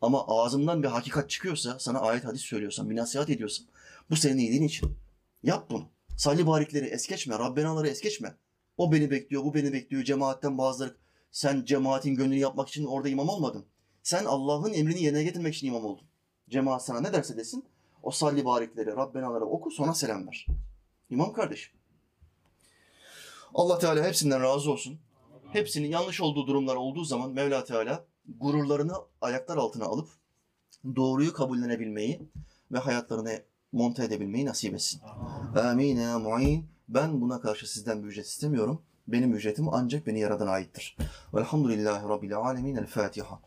Speaker 1: Ama ağzımdan bir hakikat çıkıyorsa, sana ayet hadis söylüyorsam, bir nasihat ediyorsam bu senin iyiliğin için. Yap bunu. Salli barikleri es geçme, Rabbenaları es geçme. O beni bekliyor, bu beni bekliyor. Cemaatten bazıları sen cemaatin gönlünü yapmak için orada imam olmadın. Sen Allah'ın emrini yerine getirmek için imam oldun. Cemaat sana ne derse desin o salli barikleri, Rabbenaları oku sonra selam ver. İmam kardeşim. Allah Teala hepsinden razı olsun. Hepsinin yanlış olduğu durumlar olduğu zaman Mevla Teala gururlarını ayaklar altına alıp doğruyu kabullenebilmeyi ve hayatlarına monte edebilmeyi nasip etsin. Amin ya mu'in. Ben buna karşı sizden bir ücret istemiyorum. Benim ücretim ancak beni yaradan aittir. Velhamdülillahi Rabbil alemin. El Fatiha.